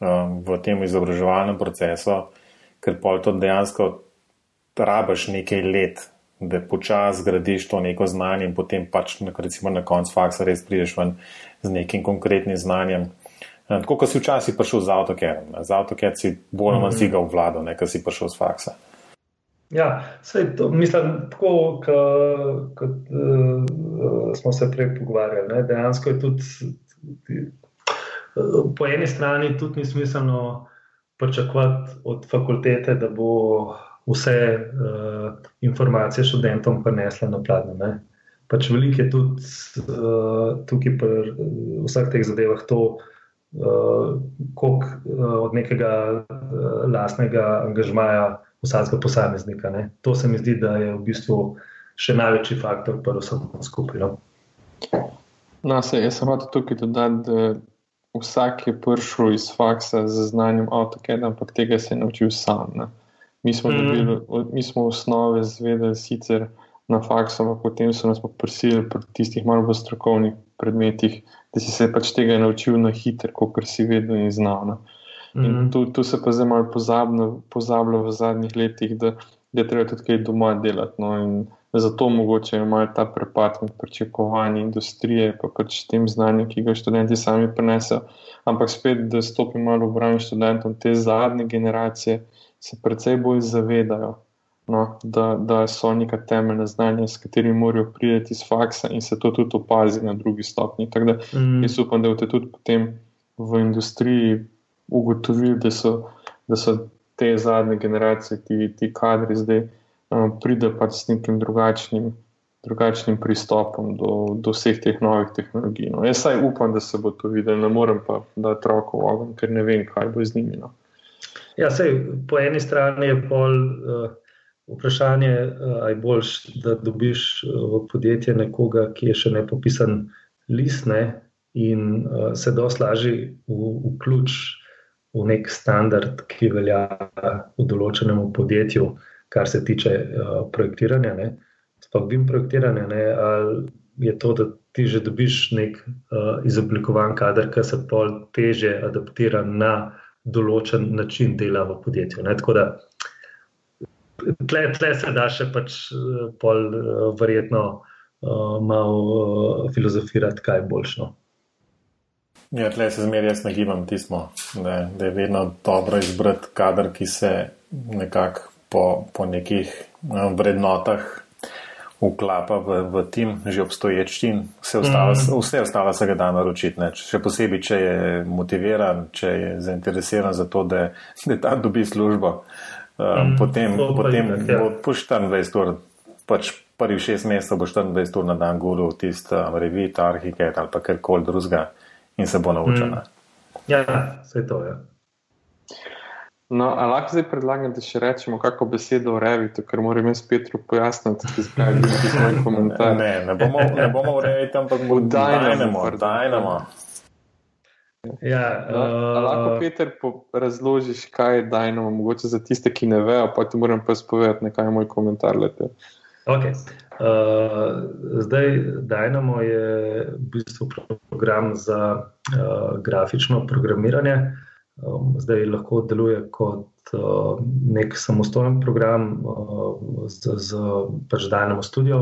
Speaker 1: um, v tem izobraževalnem procesu, ker pol to dejansko rabaš nekaj let, da počasi zgradiš to neko znanje in potem pač recimo, na koncu faksa res prideš ven z nekim konkretnim znanjem. Eh, tako kot si včasih prišel z avtokerom, z avtoker si bolj ali manj si ga vladal, ne, ker si prišel z faksa.
Speaker 3: Ja, to, mislim, tako kot uh, smo se prej pogovarjali. Ne, dejansko je tudi po eni strani tudi ni smiselno pričakovati od fakultete, da bo vse uh, informacije študentom prenesla na pladnje. Pač veliko je tudi uh, tukaj pri vseh teh zadevah to, uh, koliko uh, od nekega uh, lastnega angažmaja vsakega posameznika. Ne. To se mi zdi, da je v bistvu še največji faktor, pa vsem skupaj. No,
Speaker 2: no se, jaz sem hotel tukaj dodati, da vsak je prišel iz faksa z znanjem AutoCAD, ampak tega se je naučil sam. Ne. Mi smo, mm. dobili, mi smo osnove zvedeli sicer na faksu, ampak potem so nas prosili pri tistih malo bolj strokovnih predmetih, da si se pač tega naučil na hitro, kot si vedno in znal. Ne. In mm. tu, tu se pa zdaj malo pozablja v zadnjih letih, da, da je treba tudi kaj doma delati. No, zato mogoče imajo ta prepad med pričakovanji industrije in pač tem znanjem, ki ga študenti sami prenesejo. Ampak spet, da stopim malo v bran študentom, te zadnje generacije se precej bolj zavedajo. No, da, da so neka temeljna znanja, s katerimi morajo priti iz faksa, in se to tudi opazi na drugi stopni. Tako da mm. jaz upam, da boste tudi potem v industriji ugotovili, da so, da so te zadnje generacije, ti, ti kadri zdaj pridejo pač s nekim drugačnim, drugačnim pristopom do, do vseh teh novih tehnologij. No. Jaz saj upam, da se bo to videlo, ne morem pa da troko v ogen, ker ne vem, kaj bo z njimi. No.
Speaker 3: Ja, sej, po eni strani je pol. Uh... Vprašanje je, ali je boljš, da dobiš v podjetje nekoga, ki je še ne popisan list ne, in uh, se doslaži vključiti v nek standard, ki velja v določenem podjetju, kar se tiče uh, projektiranja. Sploh vim projektiranja, ne? ali je to, da ti že dobiš nek uh, izoblikovan kader, ki se pol teže adaptira na določen način dela v podjetju. Ne? Tako da tle, tle se da še pač pol uh, verjetno uh, malo uh, filozofirati, kaj je boljšno.
Speaker 1: Ja, tle se zmeraj jaz nagibam tismo, da, da je vedno dobro izbrati kader, ki se nekako po, po nekih no, vrednotah vklapa v, v tim, že obstoječ tim, vse ostalo, mm. vse ostalo se ga da naročiti. Ne. Še posebej, če je motiviran, če je zainteresiran za to, da, da tam dobi službo, um, mm. potem, potem ja. bo po 24 ur, pač prvih šest mesecev bo 24 ur na dan gulil tisti um, revit, arhiket ali pa karkoli drugega in se bo naučila. Mm.
Speaker 3: Ja, vse to je. Ja.
Speaker 2: No, ali lahko zdaj predlagam, da še rečemo kako besedo o Revitu, ker moram jaz Petru pojasniti, se zdaj vidi svoj komentar.
Speaker 1: Ne, ne bomo, ne bomo v Revitu, ampak bomo Dynamo. Dynamo.
Speaker 2: Ja, no, uh, lahko Peter razložiš, kaj je Dynamo, mogoče za tiste, ki ne vejo, pa ti moram pa spovedati, kaj je moj komentar lete.
Speaker 3: Okay. Uh, zdaj, Dynamo je v bistvu program za uh, grafično programiranje. Um, zdaj lahko deluje kot uh, nek samostojen program uh, z, z pač Dynamo Studio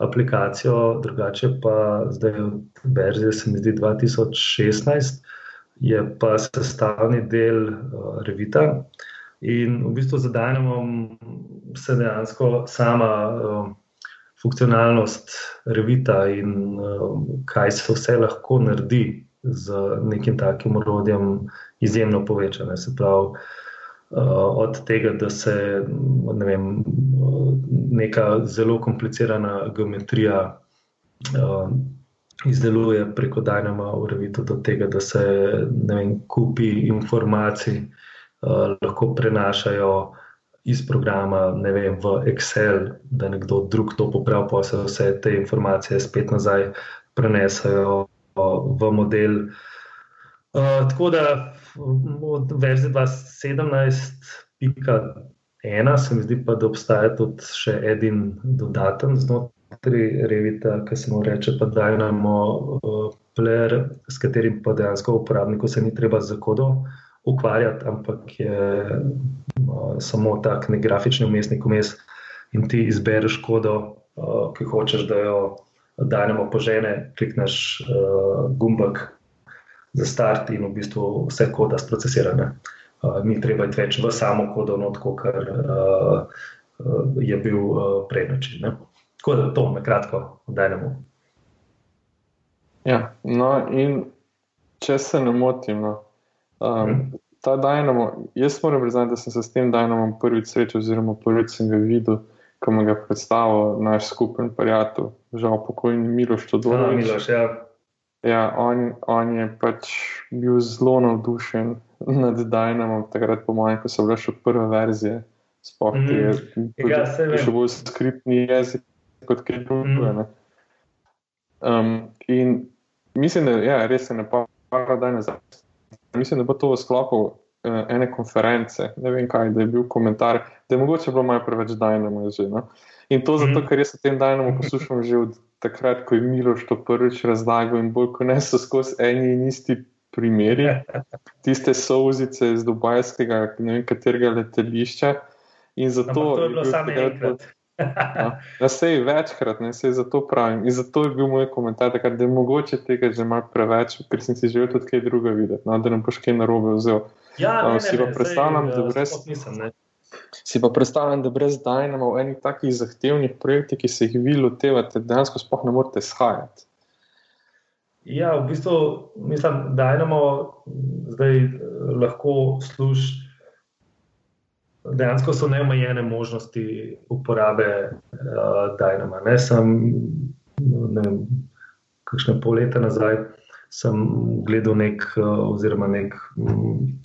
Speaker 3: aplikacijo, drugače pa zdaj od verzije, se mi zdi 2016, je pa sestavni del uh, Revita. In v bistvu za Dynamo se dejansko sama. Uh, funkcionalnost revita in uh, kaj se vse lahko naredi z nekim takim urodjem, izjemno povečane. Se pravi, uh, od tega, da se ne vem, neka zelo komplicirana geometrija uh, izdeluje preko Dynama v revitu, do tega, da se vem, kupi informacij uh, lahko prenašajo iz programa, ne vem, v Excel, da nekdo drug to popravi, pa se vse te informacije spet nazaj prenesajo v model. Uh, tako da od verzije 2017.1 se mi zdi, pa, da obstaja tudi še en dodaten znotraj Revita, ki se mu reče, pa da imamo uh, player, s katerim pa dejansko uporabniku se ni treba zakodov ukvarjati, ampak je uh, samo tak nek grafični umestnik vmes in ti izbereš kodo, uh, ki hočeš, da jo dajemo požene, klikneš uh, gumbek za start in v bistvu vse koda sprocesirane. Uh, ni treba iti več v samo kodo, not, kot uh, uh, je bil uh, prej način. Tako da to na kratko dajemo.
Speaker 2: Ja, no, in če se ne motim, no, Um, ta Dynamo, jaz moram priznati, da sem se s tem Dynamom prvič srečal, oziroma prvič sem ga videl, ko me ga predstavil naš skupen prijatelj, žal pokojni Miloš Todorovič.
Speaker 3: Miloš, ja.
Speaker 2: Ja, on, on je pač bil zelo navdušen nad Dynamom, takrat po mojem, ko so bile še prve verzije. Sploh mm. je ja, še bolj skriptni jezik kot kaj drugega. Mm. Um, in mislim, da ja, res se ne pa da nazaj. Mislim, da bo to v sklopu uh, ene konference. Ne vem kaj, da je bil komentar, da je mogoče bilo malo preveč Dynamo že. No? In to zato, mm. ker jaz o tem Dynamo poslušam že od takrat, ko je Miloš to prvič razlagal in bolj kot ne so skozi eni in isti primeri. Tiste sozice iz Dubajskega, ne vem katerega letališča. In zato
Speaker 3: to je bilo samo enkrat.
Speaker 2: Na sej večkrat, ne sej zato pravim. In zato je bil moj komentar, da je mogoče tega že malo preveč, ker sem si želel tudi kaj druga videti, no, da ne boš kaj narobe vzel.
Speaker 3: Ja, ne,
Speaker 2: si pa predstavljam, da brez. Si pa predstavljam, da brez Dynama v enih takih zahtevnih projektih, ki se jih vi lotevate, dejansko sploh ne morete shajati.
Speaker 3: Ja, v bistvu mislim, da Dynamo zdaj eh, lahko služi dejansko so neomejene možnosti uporabe uh, Dynama. Ne sem, ne vem, kakšne pol leta nazaj sem gledal nek, uh, oziroma nek um,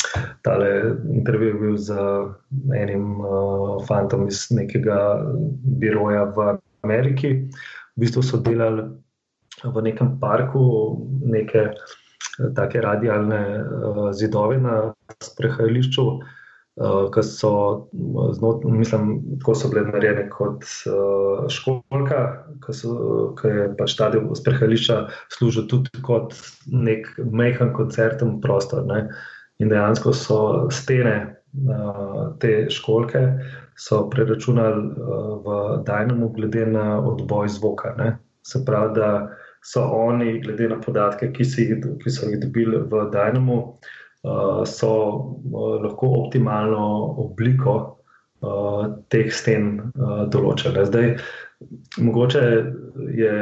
Speaker 3: tale intervju bil z enim uh, fantom iz nekega biroja v Ameriki. V bistvu so delali v nekem parku, neke take radijalne uh, zidove na sprehajališču. Uh, ki so, znot, mislim, tako so bile narejene kot uh, školka, ki je pač ta del sprehajališča služil tudi kot nek mehen koncerten prostor. Ne? In dejansko so stene uh, te školke preračunali uh, v Dynamo, glede na odboj zvoka. Ne? Se pravi, da so oni, glede na podatke, ki, si, ki so jih dobili v uh, uh, so uh, lahko optimalno obliko uh, teh sten uh, določile. Zdaj, mogoče je.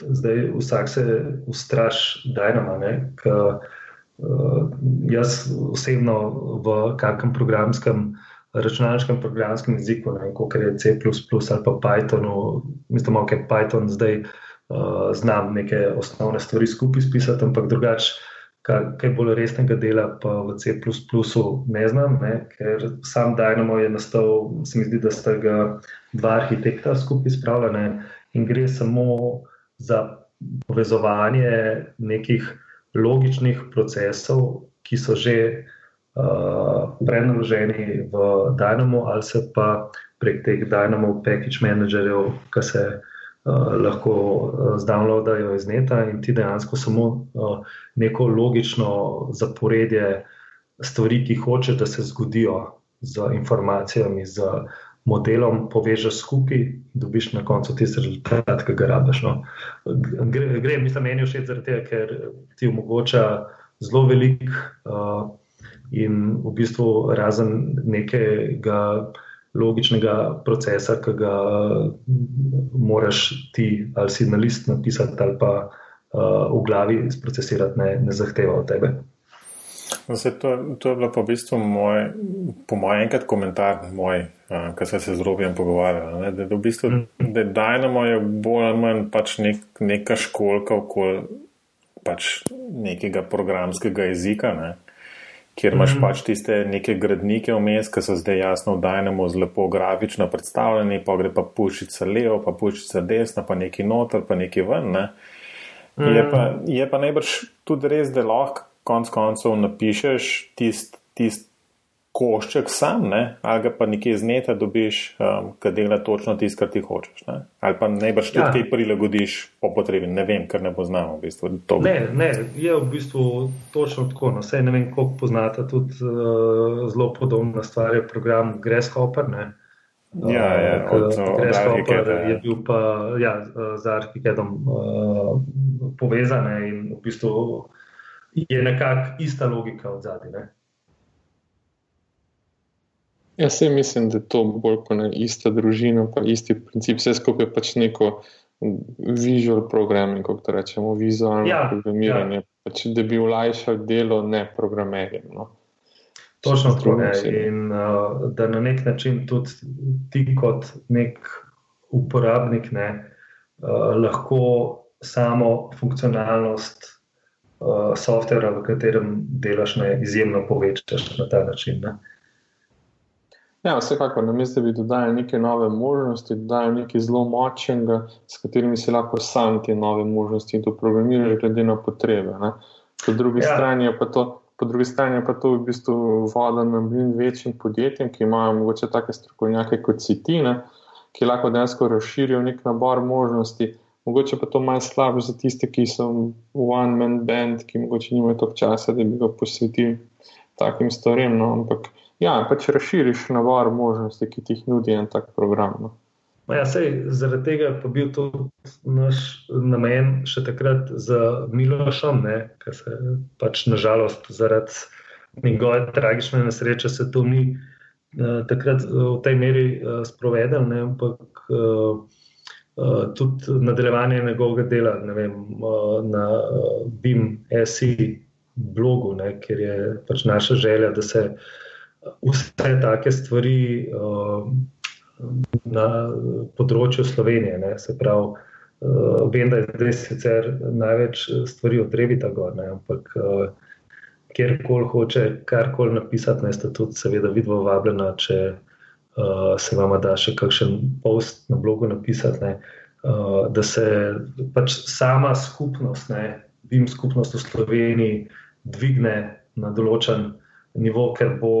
Speaker 3: Zdaj, vsak se ustraši, da je nama. Jaz osebno v kakšnem programskem, računalniškem programskem jeziku, kot je C, ali pa Pythonu, mislim, da je Python zdaj uh, znam neke osnovne stvari skupaj spisati, ampak drugače kaj bolj resnega dela pa v C ne znam, ne, ker sam Dynamo je nastal, se mi zdi, da sta ga dva arhitekta skupaj spravljena in gre samo za povezovanje nekih logičnih procesov, ki so že uh, prenaloženi v Dynamo ali se pa prek teh Dynamo package managerjev, ki se lahko uh, zdownloadajo iz neta in ti dejansko samo uh, neko logično zaporedje stvari, ki hoče, da se zgodijo z informacijami, z modelom, povežeš skupaj in dobiš na koncu tisti rezultat, ki ga rabiš. No. Gre, gre, mislim, meni všeč zaradi tega, ker ti omogoča zelo velik uh, in v bistvu razen nekega logičnega procesa, ki ga moraš ti ali si na list napisati, ali pa uh, v glavi sprocesirati, ne, ne zahteva od tebe.
Speaker 1: No, se, to, to je bilo pa v bistvu moj, po mojem, enkrat komentar, moj, uh, ki sem se z Robijem pogovarjal. Ne, da, da, v bistvu, mm. da Dynamo je bolj ali manj pač nek, neka školka okoli pač nekega programskega jezika. Ne kjer imaš mm pač tiste neke gradnike vmes, ki so zdaj jasno v Dynamo z lepo grafično predstavljeni, pa gre pa pušica levo, pa pušica desno, pa neki noter, pa neki ven. Ne? Mm je, pa, je pa najbrž tudi res, da lahko konc koncev napišeš tisti tist košček sam, ne? ali ga pa nekje z neta dobiš, um, ki dela točno tisto, kar ti hočeš. Ne? Ali pa najbrž tudi ja. kaj prilagodiš po potrebi. Ne vem, ker ne poznamo v bistvu.
Speaker 3: Ne, ne, je v bistvu točno tako. No, Sej ne vem, koliko poznate tudi uh, zelo podobna stvar, je program Grasshopper. Ne?
Speaker 1: Ja, ja, od, od
Speaker 3: je bil pa ja, z Arhiketom uh, povezan in v bistvu je nekako ista logika od zadaj.
Speaker 2: Jaz se mislim, da je to bolj kot ena ista družina, pa isti princip, vse skupaj pač neko visual programming, kako rečemo, vizualno ja, programiranje. Ja. pač, da bi olajšali delo ne programerjem. No.
Speaker 3: Točno tako je. In uh, da na nek način tudi ti, kot nek uporabnik, ne, uh, lahko samo funkcionalnost uh, softvera, v katerem delaš, ne, izjemno povečaš na ta način. Ne.
Speaker 2: Ja, vsekakor, na mestu bi dodali neke nove možnosti, dodali nekaj zelo močnega, s katerimi si lahko sam te nove možnosti doprogramiraš, glede na potrebe. Ne. Po drugi ja. strani je pa to. Po drugi strani pa to v bistvu voda na mlin večjim podjetjem, ki imajo morda take strokovnjake kot Citine, ki lahko dejansko razširijo nek nabor možnosti. Mogoče pa to malo slabše za tiste, ki so one-man band, ki morda nimajo toliko časa, da bi ga posvetili takim stvarem. No? Ampak ja, pač razširiš nabor možnosti, ki ti jih nudi en tak program. No?
Speaker 3: Ja, sej, zaradi tega pa bil to naš namen še takrat za Milošom, ker se pač nažalost zaradi njegove tragične nesreče se to ni uh, takrat v tej meri uh, sprovedel, ne, ampak uh, uh, tudi nadaljevanje njegovega dela vem, uh, na uh, BIM-SI blogu, ne, ker je pač naša želja, da se uh, vse take stvari uh, na področju Slovenije. Ne, se pravi, uh, vem, da je zdaj sicer največ stvari od Revita gor, ne, ampak uh, kjerkoli hoče karkoli napisati, ne sta tudi seveda vidvo vabljena, če uh, se vama da še kakšen post na blogu napisati. Uh, da se pač sama skupnost, ne, bim skupnost v Sloveniji, dvigne na določen uh, nivo, ker bo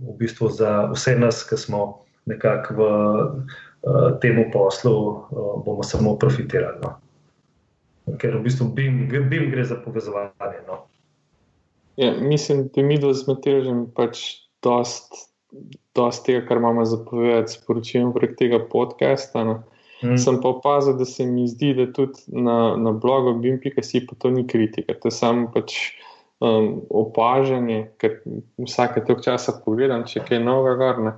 Speaker 3: v bistvu za vse nas, ki smo nekako v uh, tem poslu, uh, bomo samo profitirali. No. Ker v bistvu BIM, BIM gre za povezovanje. No.
Speaker 2: Ja, mislim, da mi do zmetežem pač dost, dost tega, kar imamo zapovedati, sporočujem prek tega podcasta. No. Hmm. Sem pa opazil, da se mi zdi, da tudi na, na blogu BIM.si pa to ni kritika. To je samo pač um, opažanje, ker vsake toliko časa pogledam, če kaj novega garne.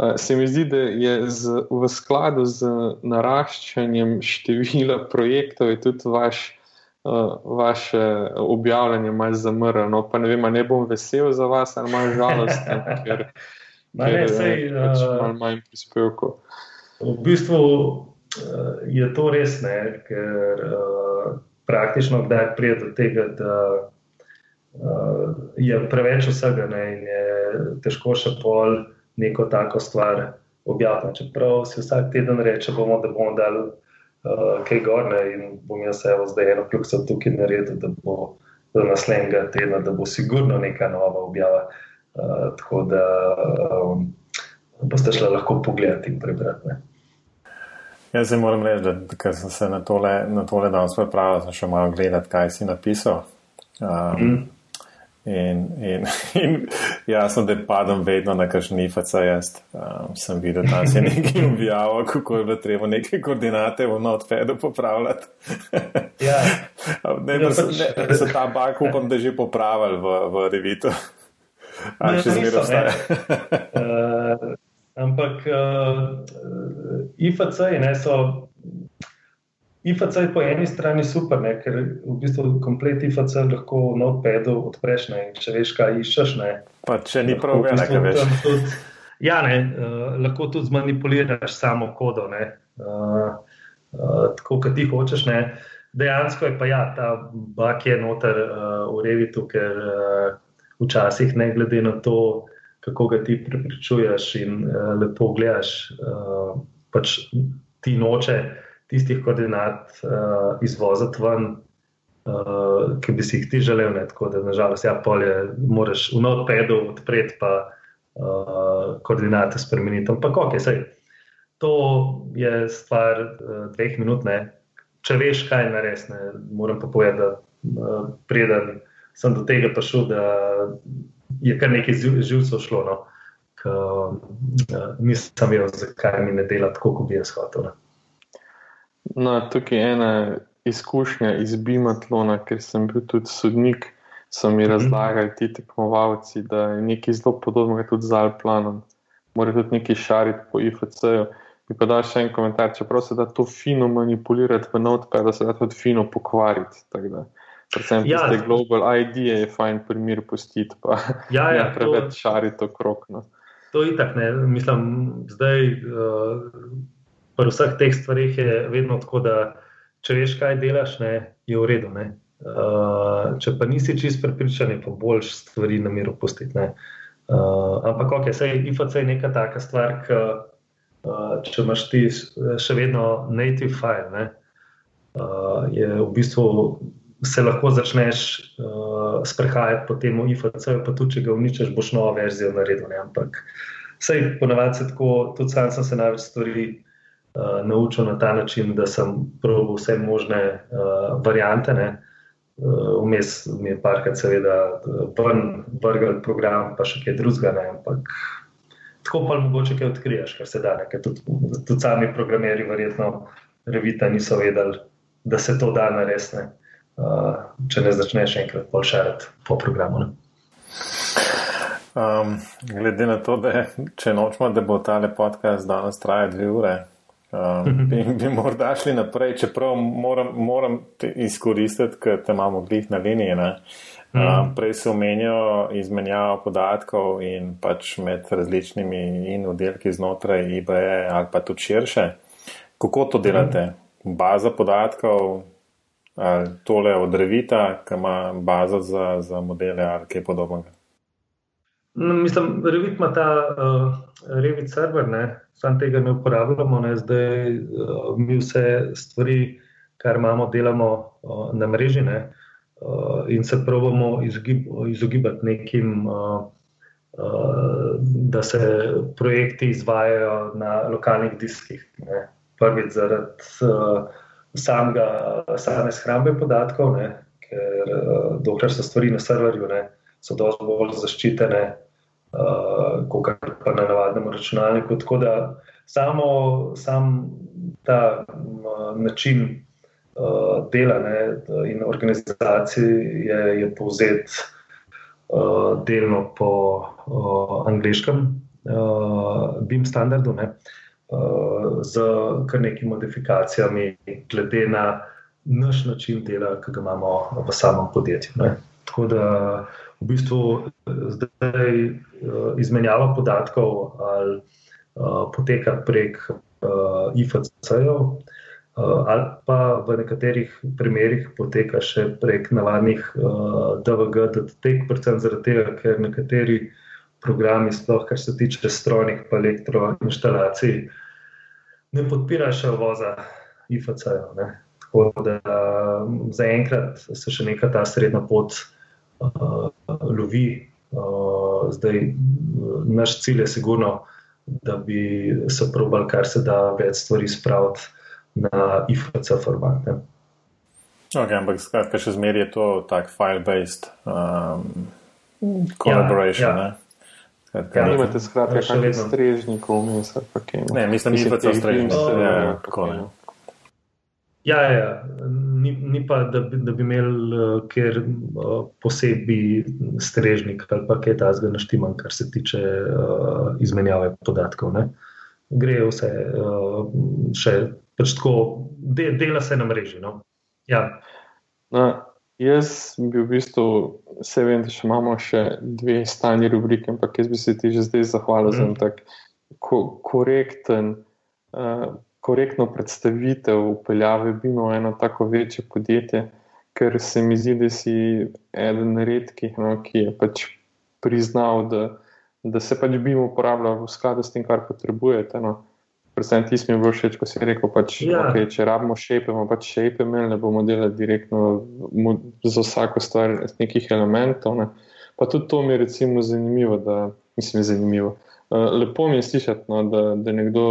Speaker 2: Uh, se mi zdi, da je z, v skladu z naraščanjem števila projektov tudi vaš, uh, vaše objavljanje malo zamrlo. Pa ne vem, ne bom vesel za vas, ali malo žalosten, ker, ker
Speaker 3: sej,
Speaker 2: je pač uh, malo manj prispevkov.
Speaker 3: V bistvu uh, je to res, ne, ker uh, praktično kdaj pride do tega, da uh, je preveč vsega ne, in je težko še pol neko tako stvar objaviti. Čeprav si vsak teden reče, bomo, da bomo dali uh, kaj gorne in bom jaz evo zdaj eno kljuko tukaj naredil, da bo do naslednjega tedna, da bo sigurno neka nova objava. Uh, tako da um, boste šli lahko pogledati in prebrati. Ne.
Speaker 1: Jaz se moram reči, da ker sem se na tole, na tole danes pripravil, sem še malo gledal, kaj si napisal. Um, mm. In, in, in jasno, da padam vedno na kakšni IFC. Jaz um, sem videl, da se je nekaj objavilo, kako je bilo treba neke koordinate v notpedu popravljati. ja. ne, ne, pač- ne, ne, se ta bak upam, da je že popravil v, v revitu. Ali še zmeraj obstaja?
Speaker 3: uh, ampak uh, IFC so. IFC je po eni strani super, ne, ker v bistvu komplet IFC lahko na odpedu odpreš, ne, če veš, kaj iščeš. Ne,
Speaker 1: pa če ni prav, ne, kaj veš.
Speaker 3: Tudi, ja, ne, uh, lahko tudi zmanipuliraš samo kodo, ne, uh, uh, tako kot ti hočeš. Ne. Dejansko je pa ja, ta bak je noter uh, v revitu, ker uh, včasih ne glede na to, kako ga ti prepričuješ in uh, lepo gledaš, uh, pač ti noče tistih koordinat uh, izvoziti ven, uh, ki bi si jih ti želel. Ne? Tako da, nažalost, ja, polje moraš v notpedu odpreti, pa uh, koordinate spremeniti. Ampak, ok, sej, to je stvar uh, dveh minut. Ne? Če veš, kaj narediti, moram pa povedati, da uh, preden sem do tega prišel, da je kar nekaj živcev šlo. No? K, uh, nisem vedel, zakaj mi ne dela tako, kot bi jaz hotel. Ne?
Speaker 2: No, tukaj je ena izkušnja iz Bimatlona, ker sem bil tudi sodnik. So mi mhm. razlagali ti tekmovalci, da je nekaj zelo podobnega tudi z Alplanom. Mora tudi nekaj šariti po IFC-ju. Mi pa daš še en komentar, čeprav se da to fino manipulirati v notpad, da se da tudi fino pokvariti. Predvsem ja, te global ID je fajn primer pustiti, pa
Speaker 3: ja, ja,
Speaker 2: preveč šariti okrog. No.
Speaker 3: To je tako, mislim, zdaj uh, pri vseh teh stvarih je vedno tako, da če veš, kaj delaš, ne, je v redu. Uh, če pa nisi čist prepričan, je pa boljš stvari na miru pustiti. Uh, ampak, ok, sej IFC je neka taka stvar, ki uh, če imaš ti še vedno native file, ne, uh, je v bistvu se lahko začneš uh, sprehajati po tem IFC, pa tudi če ga uničiš, boš novo verzijo naredil. Ne? Ampak vsej ponavadi se tako, tudi sam sem se največ stvari uh, naučil na ta način, da sem probil vse možne uh, variante. Ne? Vmes uh, mi je parkrat, seveda, vrgel program, pa še kaj drugega. Ampak tako pa mogoče kaj odkriješ, kar se da. Tudi, tudi sami programeri, verjetno, revita niso vedeli, da se to da narediti. Uh, če ne začneš enkrat polšarati po programu.
Speaker 1: Um, glede na to, da če nočemo, da bo ta podcast danes trajal dve ure, um, bi, bi morda šli naprej, čeprav moram, moram te izkoristiti, ker te imamo glih na liniji. Um, mm. Prej se omenjajo izmenjavo podatkov in pač med različnimi in oddelki znotraj IBE ali pa tudi širše. Kako to delate? Mm. Baza podatkov, tole od Revita, ki ima bazo za, za modele ali kaj podobnega?
Speaker 3: No, mislim, Revit ima ta uh, Revit server, sam tega ne uporabljamo, ne? zdaj uh, mi vse stvari, kar imamo, delamo uh, na mreži ne? uh, in se pravimo izogib, izogibati nekim, uh, uh, da se projekti izvajajo na lokalnih diskih. Ne? Prvič zaradi. Uh, samega, same shrambe podatkov, ne, ker uh, dokler so stvari na serverju, ne, so dosti bolj zaščitene, uh, kot pa na navadnem računalniku. Tako da samo sam ta uh, način uh, dela ne, in organizacije je, je povzet uh, delno po uh, angliškem uh, BIM standardu. Ne. Eh, z kar nekimi modifikacijami, glede na naš način dela, ki ga imamo v samem podjetju. Ne. Tako da v bistvu eh, zdaj eh, izmenjava podatkov ali poteka prek IFC-jev, ali pa v nekaterih primerjih poteka še prek navadnih DVG, DTT, predvsem zaradi tega, ker nekateri programi, sploh kar se tiče strojnih in elektroinštalacij, ne podpirajo še voza IFC-ja. Tako da zaenkrat se še neka ta srednja pot uh, lovi. Uh, zdaj, naš cilj je sigurno, da bi se probal, kar se da več stvari spraviti na IFC format. Ne.
Speaker 1: Okay, ampak skratka, še zmeraj je to tak file-based um, collaboration. Ja, ja.
Speaker 2: Ja, nimate skratka kakšnih strežnikov, vmes ali pa kaj.
Speaker 1: Ne, mislim, da nimate strežnikov. Ja, ja, tako ne.
Speaker 3: Ja, ja, ja. Ni, ni pa, da bi, da bi imeli uh, ker uh, posebej strežnik ali pa kaj tasga naštiman, kar se tiče uh, izmenjave podatkov. Ne. Gre vse uh, še pač tako, de, dela se na mreži. No. Ja.
Speaker 2: No, Jaz bi v bistvu, vse vem, da še imamo še dve stanje rubrike, ampak jaz bi se ti že zdaj zahvalil mm. za tako ko, korekten, uh, korektno predstavitev upeljave Bino v eno tako večje podjetje, ker se mi zdi, da si eden redkih, no, ki je pač priznal, da, da se pač Bino uporablja v skladu s tem, kar potrebujete. No predvsem ti je bilo všeč, ko si rekel, pač, ja. okay, če rabimo šepe, bomo pač šepe imeli, ne bomo delali direktno za vsako stvar iz nekih elementov. Ne. Pa tudi to mi je recimo zanimivo, da mislim, zanimivo. Uh, lepo mi je slišati, no, da, da nekdo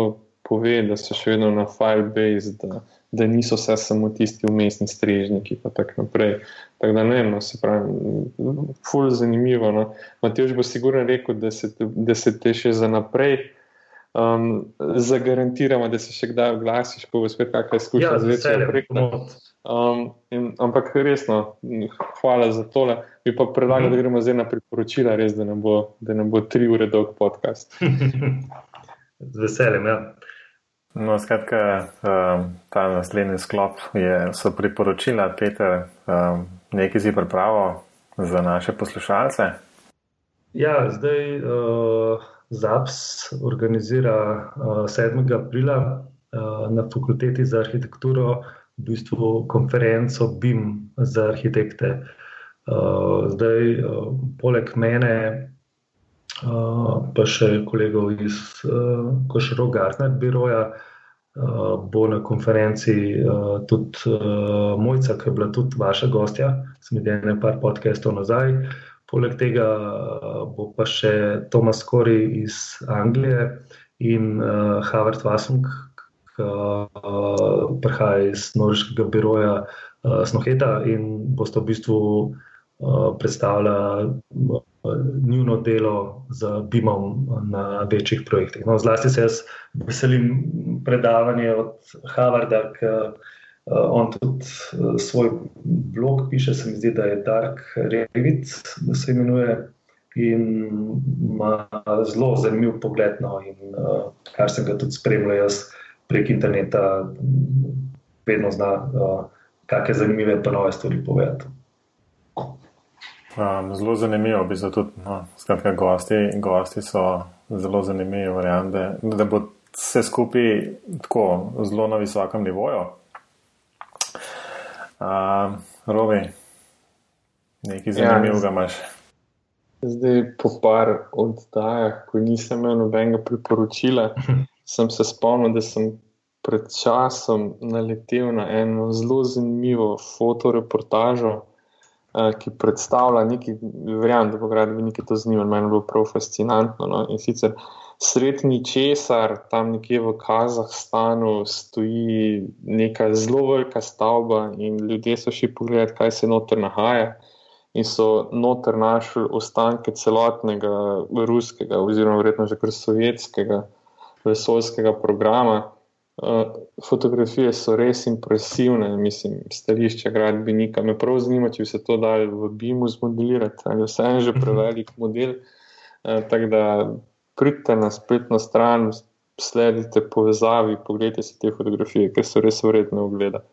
Speaker 2: pove, da so še vedno na file-base, da, da niso vse samo tisti umestni strežniki in tako naprej. Tako da ne, no, se pravi, fully zanimivo. No. Matej bo sigurno rekel, da se, da se te še za naprej um, zagarantiramo, da se še kdaj oglasiš, ko bo spet kakšna izkušnja
Speaker 3: ja, z večjo
Speaker 2: um, Ampak resno, hvala za tole. Bi pa predlagal, mm. da gremo zdaj na priporočila, res, da ne bo, da ne bo tri ure dolg podcast.
Speaker 3: z veseljem, ja.
Speaker 1: No, skratka, um, ta naslednji sklop je, so priporočila, Peter, um, nekaj si pripravo za naše poslušalce.
Speaker 3: Ja, zdaj uh, ZAPS organizira uh, 7. aprila uh, na Fakulteti za arhitekturo v bistvu konferenco BIM za arhitekte. Uh, zdaj, uh, poleg mene, pa še kolegov iz uh, Košaro Gartner biroja. Uh, bo na konferenci tudi Mojca, ki je bila tudi vaša gostja, sem videl nekaj podcastov nazaj. Poleg tega bo pa še Tomas Kori iz Anglije in Harvard Vasung, ki prihaja iz Norveškega biroja Snoheta in boste v bistvu predstavljali njuno delo z BIM-om na večjih projektih. No, zlasti se jaz veselim predavanja od Harvarda, ki uh, on tudi uh, svoj blog piše, se mi zdi, da je Dark Revit, da se imenuje. In ima zelo zanimiv pogled, no, in uh, kar sem ga tudi spremljal, jaz prek interneta, vedno zna, uh, kakšne zanimive pa nove stvari povedati.
Speaker 1: Um, zelo zanimivo bi se tudi, no, skratka, gosti, gosti so zelo zanimivi, verjamem, da, da bo vse skupaj tako zelo na visokem nivoju. Um, Robi, nekaj zanimivega ja, imaš.
Speaker 2: Zdaj, po par oddajah, ko nisem imel nobenega priporočila, sem se spomnil, da sem pred časom naletel na eno zelo zanimivo fotoreportažo ki predstavlja nekaj, verjamem, da bo gradbenike to zanimalo, meni je bilo prav fascinantno. No? In sicer srednji česar, tam nekje v Kazahstanu, stoji neka zelo velika stavba in ljudje so šli pogledati, kaj se noter nahaja. In so noter našli ostanke celotnega ruskega, oziroma verjetno že kar sovjetskega vesoljskega programa. Uh, fotografije so res impresivne, mislim, stališče gradbenika. Me prav zanima, če bi se to dal v BIM-u zmodelirati, ali vse je že prevelik model. Uh, Tako da pridite na spletno stran, sledite povezavi, pogledajte si te fotografije, ker so res vredne ogleda.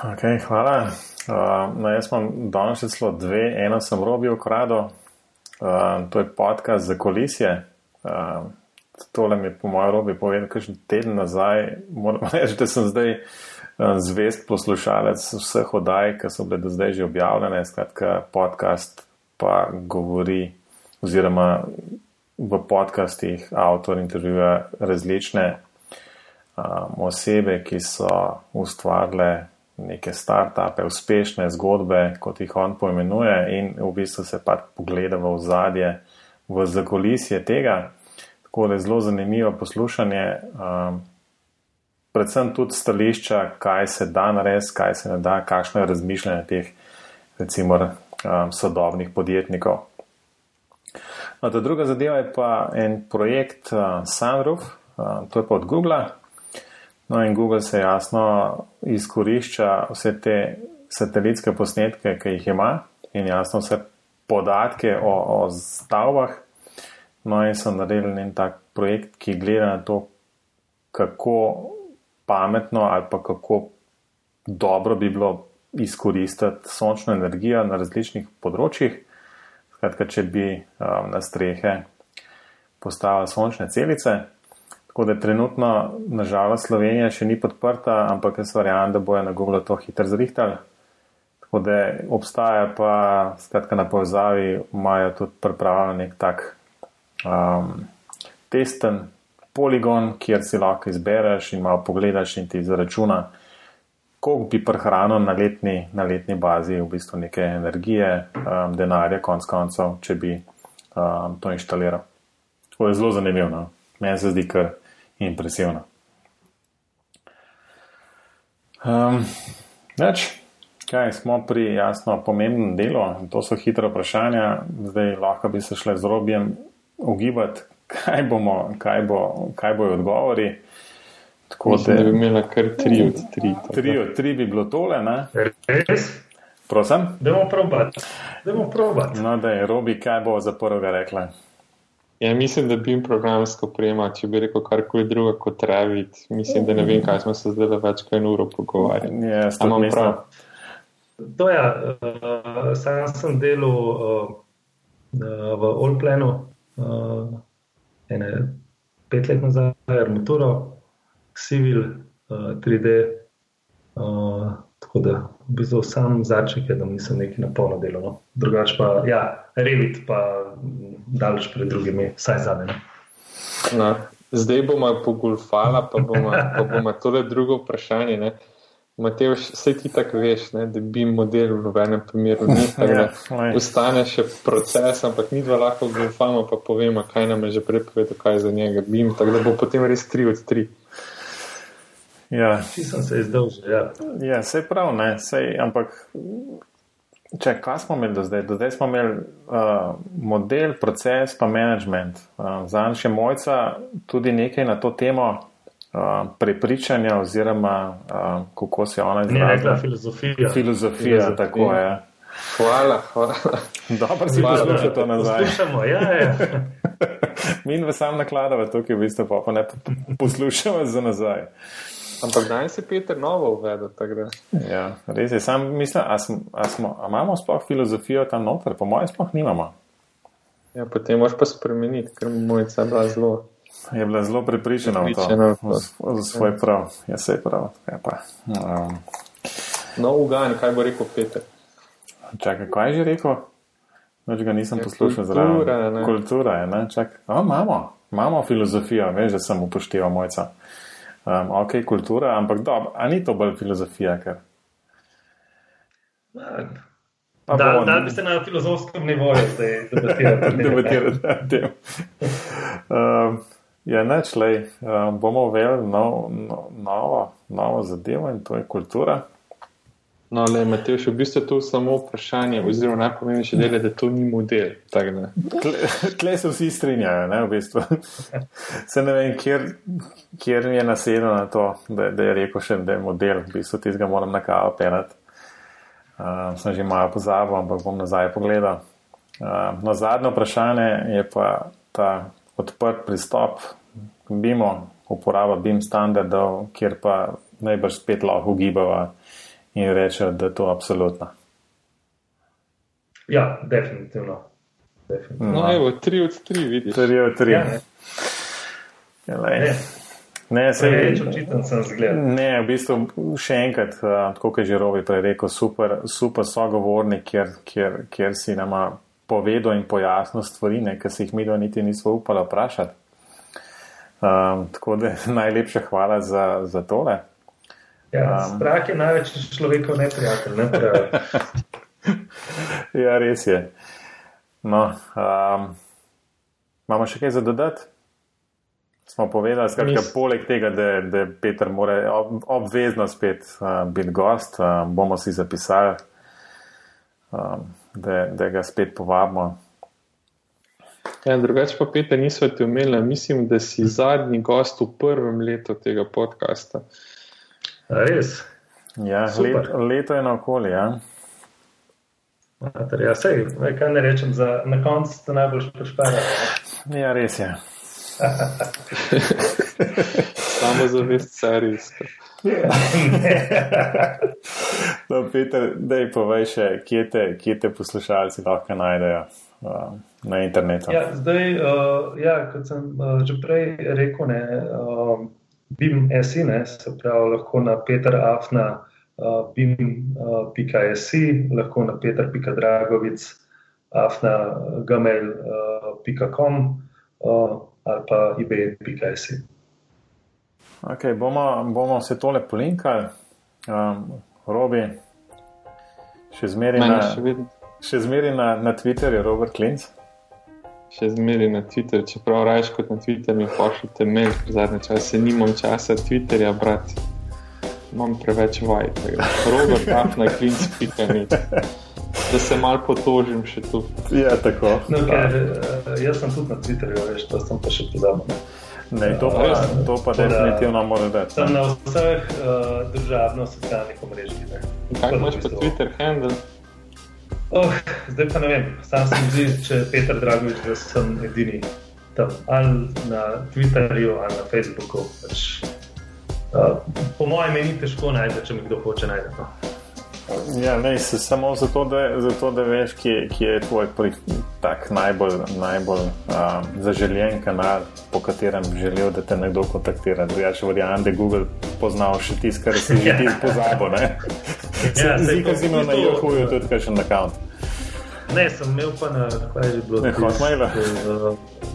Speaker 1: Okay, hvala. Uh, no, jaz imam danes celo dve, eno sem robil, krado. Uh, to je podcast za kolisje. Uh, tole mi je po mojem robi povedal, kakšen teden nazaj. Moram reči, da sem zdaj eh, zvest poslušalec vseh oddaj, ki so bile do zdaj že objavljene. Skratka, podcast pa govori, oziroma v podcastih avtor intervjuja različne um, osebe, ki so ustvarile neke start-upe, uspešne zgodbe, kot jih on poimenuje, in v bistvu se pa pogleda v zadje, v zakolisje tega. Tako da je zelo zanimivo poslušanje, um, predvsem tudi stališča, kaj se da narediti, kaj se ne da, kakšno je razmišljanje teh, recimo, um, sodobnih podjetnikov. No, ta druga zadeva je pa en projekt uh, Sunroof, uh, to je pa od Google. No, in Google se jasno izkorišča vse te satelitske posnetke, ki jih ima, in jasno vse podatke o, o stavbah. No, in so naredili en tak projekt, ki gleda na to, kako pametno ali pa kako dobro bi bilo izkoristiti sončno energijo na različnih področjih. Skratka, če bi um, na strehe postavili sončne celice. Tako da trenutno, nažalost, Slovenija še ni podprta, ampak jaz verjamem, da bojo na Google to hitro zrihtali. Tako da obstaja pa, skratka, na povezavi imajo tudi pripravljen nek tak um, testen poligon, kjer si lahko izbereš in malo pogledaš in ti zaračuna, koliko bi prehranil na letni, na letni bazi v bistvu neke energije, um, denarja, konc koncev, če bi um, to inštaliral. To je zelo zanimivo, no? meni se zdi kar impresivno. Um, več, kaj smo pri jasno pomembnem delu, to so hitre vprašanja, zdaj lahko bi se šle z robjem ugibati, kaj, bomo, kaj, bo, kaj bojo odgovori.
Speaker 2: Tako da bi imela kar tri od tri.
Speaker 1: Tri od tri bi bilo tole. Ne?
Speaker 3: Res?
Speaker 1: Prosim?
Speaker 3: Demo probati. Demo probati.
Speaker 1: No, da je Robi, kaj bo za prvega rekla.
Speaker 2: Ja, mislim, da bi jim programsko oprema, če bi rekel karkoli drugo kot Revit. Mislim, da ne vem, kaj smo se zdaj več kot eno uro pogovarjali.
Speaker 1: Ja, imam prav.
Speaker 3: To je, ja, uh, sam sem delal uh, v Olplenu, uh, ene pet let nazaj, Armaturo, Civil, uh, 3D. Uh, tako da, v bistvu, sam začek je, da nisem neki na polno delo. No. Drugač pa, ja, Revit pa daleč pred drugimi, vsaj za me.
Speaker 2: No, zdaj bomo pogulfali, pa bomo, pa bomo tole drugo vprašanje. Ne? Matej, vse ti tako veš, ne, da bi model v nobenem primeru ni tako. Ustane še proces, ampak mi dva lahko gulfamo, pa povemo, kaj nam je že prepovedal, kaj je za njega bim, tako da bo potem res tri od tri.
Speaker 1: Ja,
Speaker 3: Vsi sem se izdolžil. Ja,
Speaker 1: ja sej prav, ne, sej, ampak Če, kaj smo imeli do zdaj? Do zdaj smo imeli uh, model, proces, pa management. Uh, Za nas je mojca tudi nekaj na to temo uh, prepričanja, oziroma uh, kako se ona
Speaker 3: izraža. Filozofija.
Speaker 1: Filozofija, Filozofija. tako je.
Speaker 2: Hvala, hvala.
Speaker 1: Dobro si poslušal to nazaj.
Speaker 3: Poslušamo, ja, ja.
Speaker 1: Mi in v sam nakladamo tukaj, v bistvu pa ne poslušamo za nazaj.
Speaker 2: Ampak danes je Peter novo uvedel.
Speaker 1: Ja, res je. Sam mislim, a, smo, a, smo, a imamo sploh filozofijo tam noter, po mojem, sploh nimamo.
Speaker 2: Ja, potem moš pa spremeniti, ker moj je bila zelo.
Speaker 1: Je bila zelo prepričana v to, v svoj prav. Ja, se je prav. Ja, um.
Speaker 2: No, ugan, kaj bo rekel Peter?
Speaker 1: Čakaj, kaj je že rekel? Noč ga nisem ja, poslušal zraven.
Speaker 2: Kultura, ne.
Speaker 1: Kultura je, ne? Čakaj, o, imamo, imamo filozofijo, veš, da sem upošteval mojca um, ok, kultura, ampak dobro, a ni to bolj filozofija? Ker...
Speaker 3: Pa da, bo, da bi se na filozofskem nivoju zdaj
Speaker 1: debatirali. um, ja, neč, lej, um, bomo uvedli nov, no, novo, novo zadevo in to je kultura.
Speaker 2: No, le, Matej, v bistvu to samo vprašanje, oziroma najpomembnejše del je, da to ni model.
Speaker 1: Tle se vsi strinjajo, ne, v bistvu. Se ne vem, kjer, kjer je nasedlo na to, da, da je rekel še, da je model, v bistvu tizga moram na kavo penati. Uh, sem že malo pozabil, ampak bom nazaj pogledal. Uh, no, zadnje vprašanje je pa ta odprt pristop k BIM-u, uporaba BIM standardov, kjer pa najbrž spet lahko ugibava in reče, da je to absolutno.
Speaker 3: Ja, definitivno. definitivno.
Speaker 2: No, evo, tri od tri, vidiš.
Speaker 1: Tri od tri. Ja, ne. Ja, ne. Ne, se,
Speaker 3: ne,
Speaker 1: ne, v bistvu še enkrat, tako kot je že Robi prej rekel, super, super sogovornik, kjer, kjer, kjer si nama povedal in pojasnil stvari, ki si jih dva niti nismo upali vprašati. Um, tako da najlepša hvala za, za tole.
Speaker 3: Ja, um, strah je največ človekov neprijatelj. Ne
Speaker 1: ja, res je. No, um, imamo še kaj za dodati? Smo povedali, da poleg tega, da, da Peter mora ob, obvezno spet uh, biti gost, uh, bomo si zapisali, um, da, da ga spet povabimo.
Speaker 2: Ja, drugače pa Peter nismo ti umeli, mislim, da si zadnji gost v prvem letu tega podcasta.
Speaker 3: Res.
Speaker 1: Ja, let, leto je na okolje. Ja.
Speaker 3: Ja, sej, kaj ne rečem, za, na koncu ste najbolj prišpeli.
Speaker 1: Ja, res je.
Speaker 2: Samo za vest serijsko.
Speaker 1: no, Peter, daj povej še, kje te, kje te poslušalci lahko najdejo uh, na internetu.
Speaker 3: Ja, zdaj, uh, ja, kot sem uh, že prej rekel, ne, uh, BIM.si, se pravi, lahko na Peter Afna, uh, BIM.si, uh, lahko na Peter.dragovic, Afna, Gmail.com uh, uh, ali pa eBay.si.
Speaker 1: Okay, bomo, bomo se tole polinkali, um, Robi, še zmeri na, na, na Twitterju, Robert Klinc
Speaker 2: še zmeri na Twitter, čeprav rajš kot na Twitter mi pošljete mail, zadnje čase nimam časa Twitterja brati. Imam preveč vaj, Robert, afna, klinc, pika nič. Da se mal potožim še tu.
Speaker 1: Ja, tako.
Speaker 3: No, ker, uh, jaz sem tudi na Twitterju, veš, to sem pa še pozabil.
Speaker 1: Ne, to pa, uh, to pa definitivno mora biti.
Speaker 3: Sem na vseh uh, državnih socialnih omrežjih.
Speaker 2: Kaj imaš pa Twitter handle?
Speaker 3: Oh, zdaj pa ne vem, sam sem zdi, če je Petr Dragovič, da sem edini tam, ali na Twitterju, ali na Facebooku. Pač, uh, po mojem, ni težko najti, če mi kdo hoče najti. No.
Speaker 1: Ja, ne, se samo zato, da, zato, da veš, kje, kje je tvoj tak najbolj, najbolj um, zaželjen kanal, po katerem bi želel, da te nekdo kontaktira. Drugače, verjamem, da Google poznal še tisto, kar si že ti pozabil. Ja, Zdi se, da si imel na Yahooju tudi kakšen račun.
Speaker 3: Ne, sem imel pa na
Speaker 1: Hotmailu.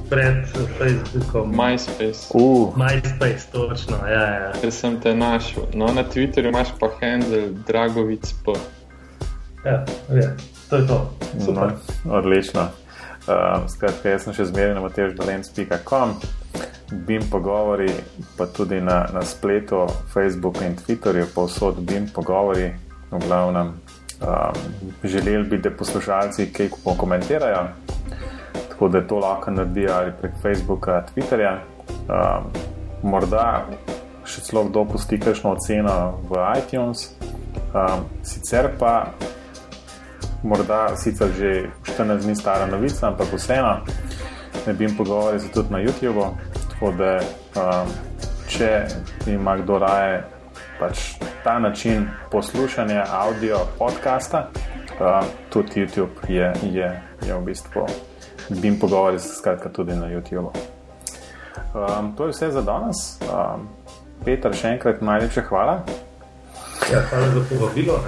Speaker 3: Pred Facebookom.
Speaker 2: MySpace.
Speaker 1: Uh.
Speaker 3: MySpace, točno. Ja, ja.
Speaker 2: Ker sem te našel. No, na Twitterju imaš pa handle Dragovic.
Speaker 3: Ja, ja, to je to. No,
Speaker 1: odlično. Uh, skratka, jaz sem še zmeraj na mateždolenc.com. BIM pogovori, pa tudi na, na spletu, Facebooku in Twitterju, povsod BIM pogovori, v glavnem um, želeli bi, da poslušalci kaj pokomentirajo, tako da to lahko naredijo ali prek Facebooka, Twitterja. Um, morda še celo kdo pusti kakšno oceno v iTunes, um, sicer pa morda sicer že 14 dni stara novica, ampak vseeno ne bi jim pogovarjali tudi na YouTubu. Tako da, um, če ima kdo raje pač ta način poslušanja audio podcasta, uh, tudi YouTube je, je, je v bistvu, bi jim pogovarjal, skratka, tudi na YouTubu. Um, to je vse za danes. Um, Peter, še enkrat najlepše hvala.
Speaker 3: Ja, hvala za povabilo.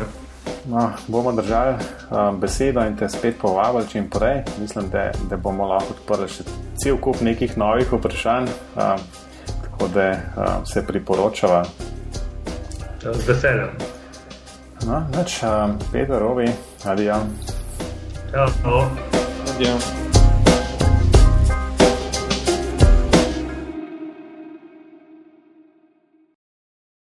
Speaker 1: No, bomo držali um, besedo in te spet povabili čim prej. Mislim, da, da bomo lahko odprli še cel kup nekih novih vprašanj, um, tako da um, se priporočava
Speaker 3: z veseljem.
Speaker 1: No, več, um, Peter, Rovi, adijo.
Speaker 3: Ja,
Speaker 2: adijo.